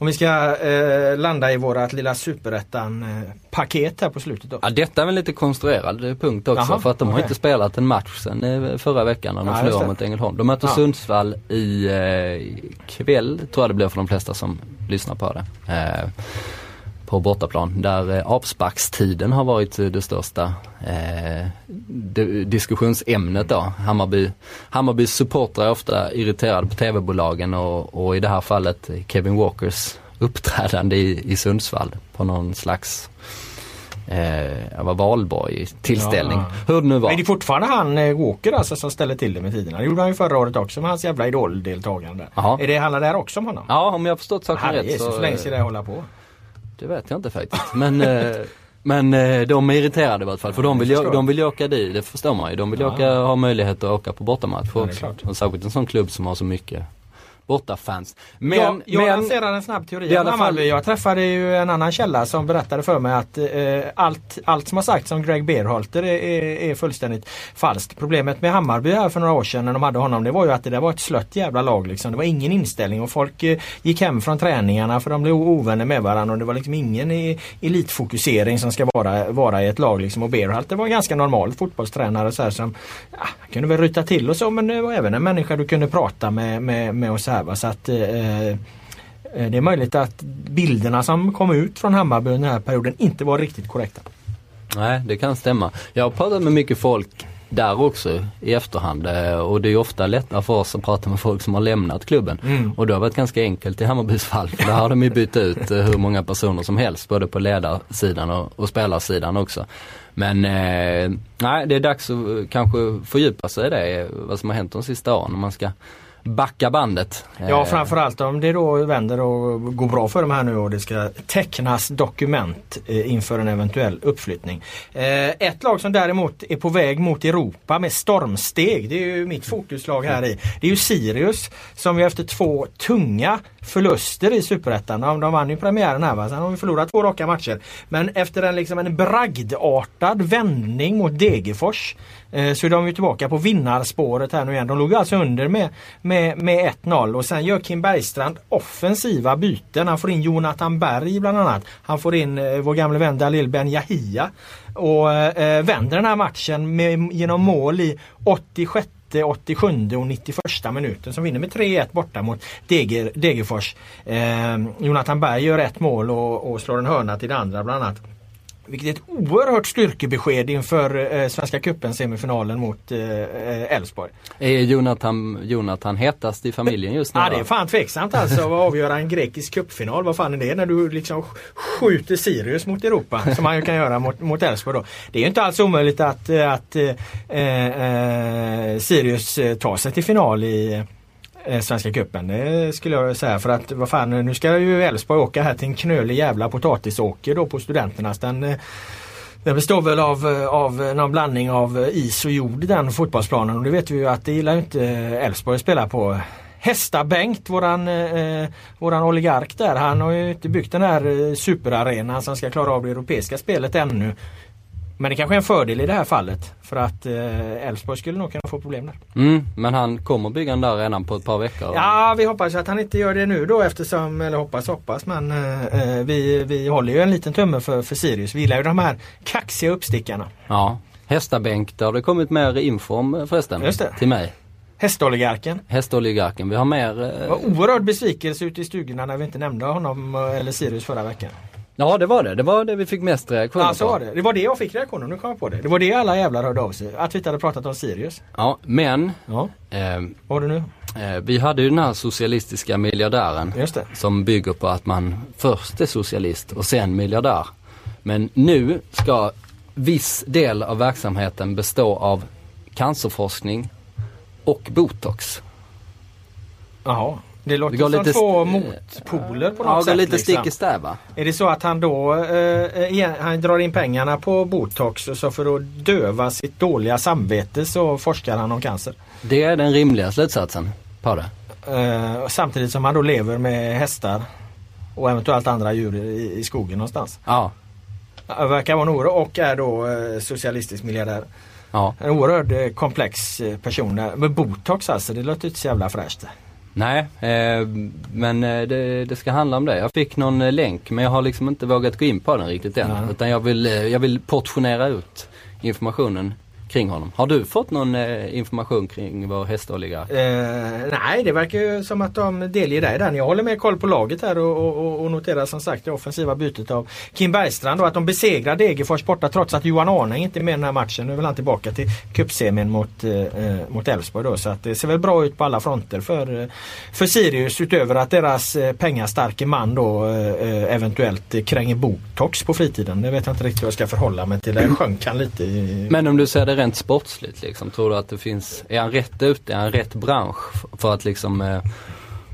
Om vi ska eh, landa i vårat lilla superettan eh, paket här på slutet då. Ja, detta är väl lite konstruerad punkt också Jaha, för att de har okej. inte spelat en match sen eh, förra veckan när de Ja, förlorade mot Ängelholm. De möter Ja. Sundsvall i eh, kväll, tror jag det blir för de flesta som lyssnar på det. Eh, på bortaplan där eh, avsparkstiden har varit eh, det största eh, diskussionsämnet då. Hammarby, Hammarbys supportrar är ofta irriterade på tv-bolagen och, och i det här fallet Kevin Walkers uppträdande i, i Sundsvall på någon slags eh, var valborg tillställning. Ja. Hur det nu var. Men det är fortfarande han eh, Walker alltså som ställer till det med tiderna. Det gjorde han ju förra året också med hans jävla idoldeltagande. Är det handlar det här också om honom? Ja om jag har förstått saken rätt Jesus, hur länge ska det hålla på? Det vet jag inte faktiskt. Men, eh, men eh, de är irriterade i alla fall för de vill, de vill åka dit, det förstår man ju. De vill Ja. åka, ha möjlighet att åka på bortamatch Ja, också. Och särskilt en sån klubb som har så mycket bortafans. Men, jag jag men lanserar en snabb teori om alla fall- Hammarby. Jag träffade ju en annan källa som berättade för mig att eh, allt, allt som har sagts om Greg Berhalter är, är, är fullständigt falskt. Problemet med Hammarby här för några år sedan när de hade honom det var ju att det där var ett slött jävla lag liksom. Det var ingen inställning och folk eh, gick hem från träningarna för de blev ovänner med varandra och det var liksom ingen i, elitfokusering som ska vara, vara i ett lag liksom. Och Berhalter var en ganska normal fotbollstränare så här som ja, han kunde väl ryta till och så men det var även en människa du kunde prata med, med, med och så här va. Så att eh, Eh, Det är möjligt att bilderna som kom ut från Hammarby den här perioden inte var riktigt korrekta. Nej, det kan stämma. Jag har pratat med mycket folk där också i efterhand eh, och det är ofta lättare för oss att prata med folk som har lämnat klubben. Mm. Och det har varit ganska enkelt i Hammarbys fall för där har de ju bytt ut eh, hur många personer som helst både på ledarsidan och, och spelarsidan också. Men eh, nej, det är dags att kanske fördjupa sig i det, vad som har hänt de sista åren om man ska backa bandet. Ja Eh, framförallt om det då vänder och går bra för de här nu och det ska tecknas dokument eh, inför en eventuell uppflyttning. Eh, Ett lag som däremot är på väg mot Europa med stormsteg, det är ju mitt fokuslag här i. Det är ju Sirius som ju efter två tunga förluster i Superettan, de, de vann ju premiären här va, sen har vi förlorat två raka matcher. Men efter en, liksom en bragdartad vändning mot Degerfors Eh, så är de ju tillbaka på vinnarspåret här nu igen. De låg alltså under med, med, med 1-0 och sen gör Kim Bergstrand offensiva byten. Han får in Jonathan Berg bland annat. Han får in eh, vår gamle vän Dalil Ben Yahia och eh, vänder den här matchen med, genom mål i 86 87 och 91 minuten som vinner med 3-1 borta mot Deger, Degerfors. Eh, Jonathan Berg gör ett mål och, och slår en hörna till det andra bland annat. Vilket är ett oerhört styrkebesked inför eh, Svenska cupen semifinalen mot eh, Elfsborg. Är Jonathan, Jonathan hetast i familjen just nu Ja det är fan tveksamt alltså att avgöra en grekisk cupfinal. Vad fan är det när du liksom skjuter Sirius mot Europa som man ju kan göra mot, mot Elfsborg då. Det är ju inte alls omöjligt att, eh, att eh, eh, Sirius eh, tar sig till final i eh, Eh, Svenska cupen. Det skulle jag säga för att vad fan nu ska ju Elfsborg åka här till en knölig jävla potatisåker då på Studenternas. Den, eh, den består väl av, eh, av någon blandning av is och jord den fotbollsplanen och det vet vi ju att det gillar ju inte Elfsborg att spela på. Hästa-Bengt, våran, eh, våran oligark där, han har ju inte byggt den här superarenan som ska klara av det europeiska spelet ännu. Men det kanske är en fördel i det här fallet för att eh, Elfsborg skulle nog kunna få problem där. Mm, men han kommer bygga den där redan på ett par veckor. Ja, vi hoppas att han inte gör det nu då eftersom, eller hoppas hoppas, men eh, eh, vi, vi håller ju en liten tumme för, för Sirius. Vi gillar ju de här kaxiga uppstickarna. Ja. Hästabänk, där har det kommit mer info om förresten. Just det. Till mig. Hästoligarken. Hästoligarken. Vi har mer... Det Eh, var oerhörd besvikelse ute i stugorna när vi inte nämnde honom eh, eller Sirius förra veckan. Ja det var det. Det var det vi fick mest reaktioner Ja, så på. var det. Det var det jag fick reaktioner, nu kom jag på det. Det var det alla jävlar hörde av sig. Att vi inte hade pratat om Sirius. Ja, men Ja, eh, vad var det nu? eh, vi hade ju den här socialistiska miljardären. Just det. Som bygger på att man först är socialist och sen miljardär. Men nu ska viss del av verksamheten bestå av cancerforskning och botox. Jaha. Det låter Det går som lite två motpoler på något Ja, sätt. är lite liksom. stick i stäv va? Är det så att han då eh, igen, han drar in pengarna på botox och så för att döva sitt dåliga samvete så forskar han om cancer. Det är den rimliga slutsatsen på det. Eh, samtidigt som han då lever med hästar och eventuellt andra djur i, i skogen någonstans. Ja, verkar vara en oerhörd och är då eh, socialistisk miljardär. ja. En oerhört eh, komplex eh, person. Men botox alltså, det låter inte så jävla fräscht. Nej, eh, men eh, det, det ska handla om det. Jag fick någon eh, länk men jag har liksom inte vågat gå in på den riktigt än. Nej. Utan jag vill, eh, jag vill portionera ut informationen kring honom. Har du fått någon eh, information kring vår hästoligark? Eh, nej, det verkar ju som att de delger dig den. Jag håller med koll på laget här och, och, och noterar som sagt det offensiva bytet av Kim Bergstrand och att de besegrar Degerfors borta trots att Johan Arne inte är med i den här matchen. Nu är väl han tillbaka till cupsemin mot, eh, eh, mot Elfsborg då. Så att det ser väl bra ut på alla fronter för, eh, för Sirius utöver att deras eh, pengastarke man då eventuellt kränger botox på fritiden. Det vet jag inte riktigt hur jag ska förhålla mig till. Där sjönk han lite. I, Men om du ser det rent sportsligt liksom, tror du att det finns, är han rätt ute, är han rätt bransch för att liksom eh,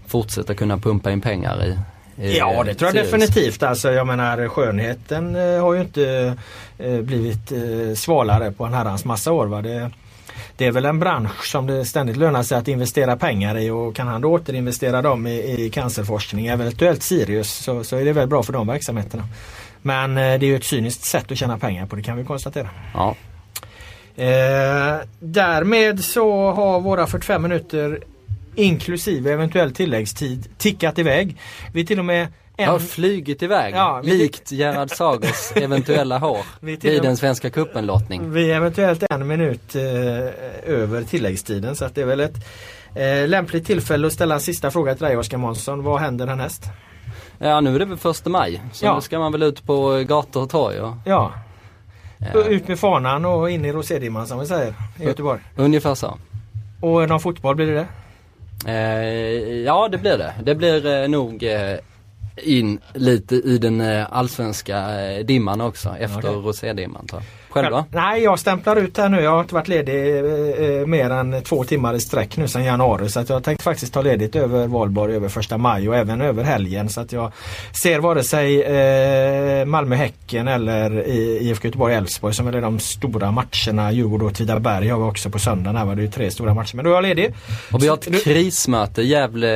fortsätta kunna pumpa in pengar i? Ja det tror jag definitivt. Alltså jag menar skönheten eh, har ju inte eh, blivit eh, svalare på en herrans massa år. Va? Det, det är väl en bransch som det ständigt lönar sig att investera pengar i och kan han då återinvestera dem i, i cancerforskning, eventuellt Sirius, så, så är det väl bra för de verksamheterna. Men eh, det är ju ett cyniskt sätt att tjäna pengar på, det kan vi konstatera. Ja. Eh, därmed så har våra 45 minuter inklusive eventuell tilläggstid tickat iväg. Vi till och med en... Har flugit iväg, Ja, vi- likt Gerhard Sagers eventuella hår Vi med- den svenska cupen-lottning. Vi är eventuellt en minut eh, över tilläggstiden så att det är väl ett eh, lämpligt tillfälle att ställa en sista fråga till dig Oskar Månsson. Vad händer härnäst? Ja nu är det väl första maj, så Ja. nu ska man väl ut på gator och torg och, ja, ut med fanan och in i rosédimman som vi säger i Göteborg. ungefär så. Och någon fotboll blir det det? Eh, ja det blir det. Det blir eh, nog eh, in lite i den eh, allsvenska eh, dimman också efter Okej. rosédimman tror jag. Själv då? Nej, jag stämplar ut här nu. Jag har inte varit ledig eh, eh, mer än två timmar i sträck nu sedan januari. Så att jag tänkte faktiskt ta ledigt över valborg, över första maj och även över helgen. Så att jag ser vare sig eh, Malmö-Häcken eller IFK Göteborg-Elfsborg som är de stora matcherna. Djurgården och Åtvidaberg har vi också på söndagen. Här var det ju tre stora matcher. Men då är jag ledig. Och vi har Så- du- ett krismöte Gävle,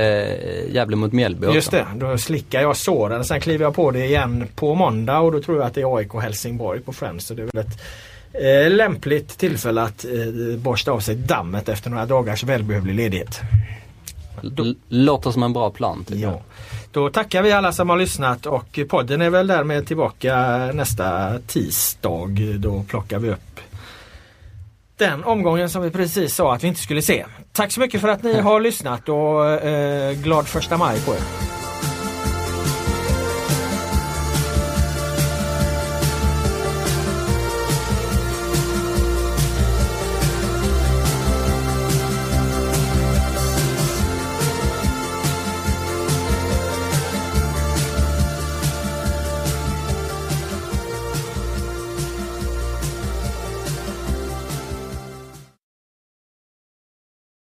Gävle mot Mjällby också. Just det, då slickar jag såren. Sen kliver jag på det igen på måndag och då tror jag att det är AIK Helsingborg på Friends. Så det är väl ett eh, lämpligt tillfälle att eh, borsta av sig dammet efter några dagars välbehövlig ledighet. L- låter som en bra plan. jag. Ja. Då tackar vi alla som har lyssnat och podden är väl därmed tillbaka nästa tisdag. Då plockar vi upp den omgången som vi precis sa att vi inte skulle se. Tack så mycket för att ni har lyssnat och eh, glad första maj på er.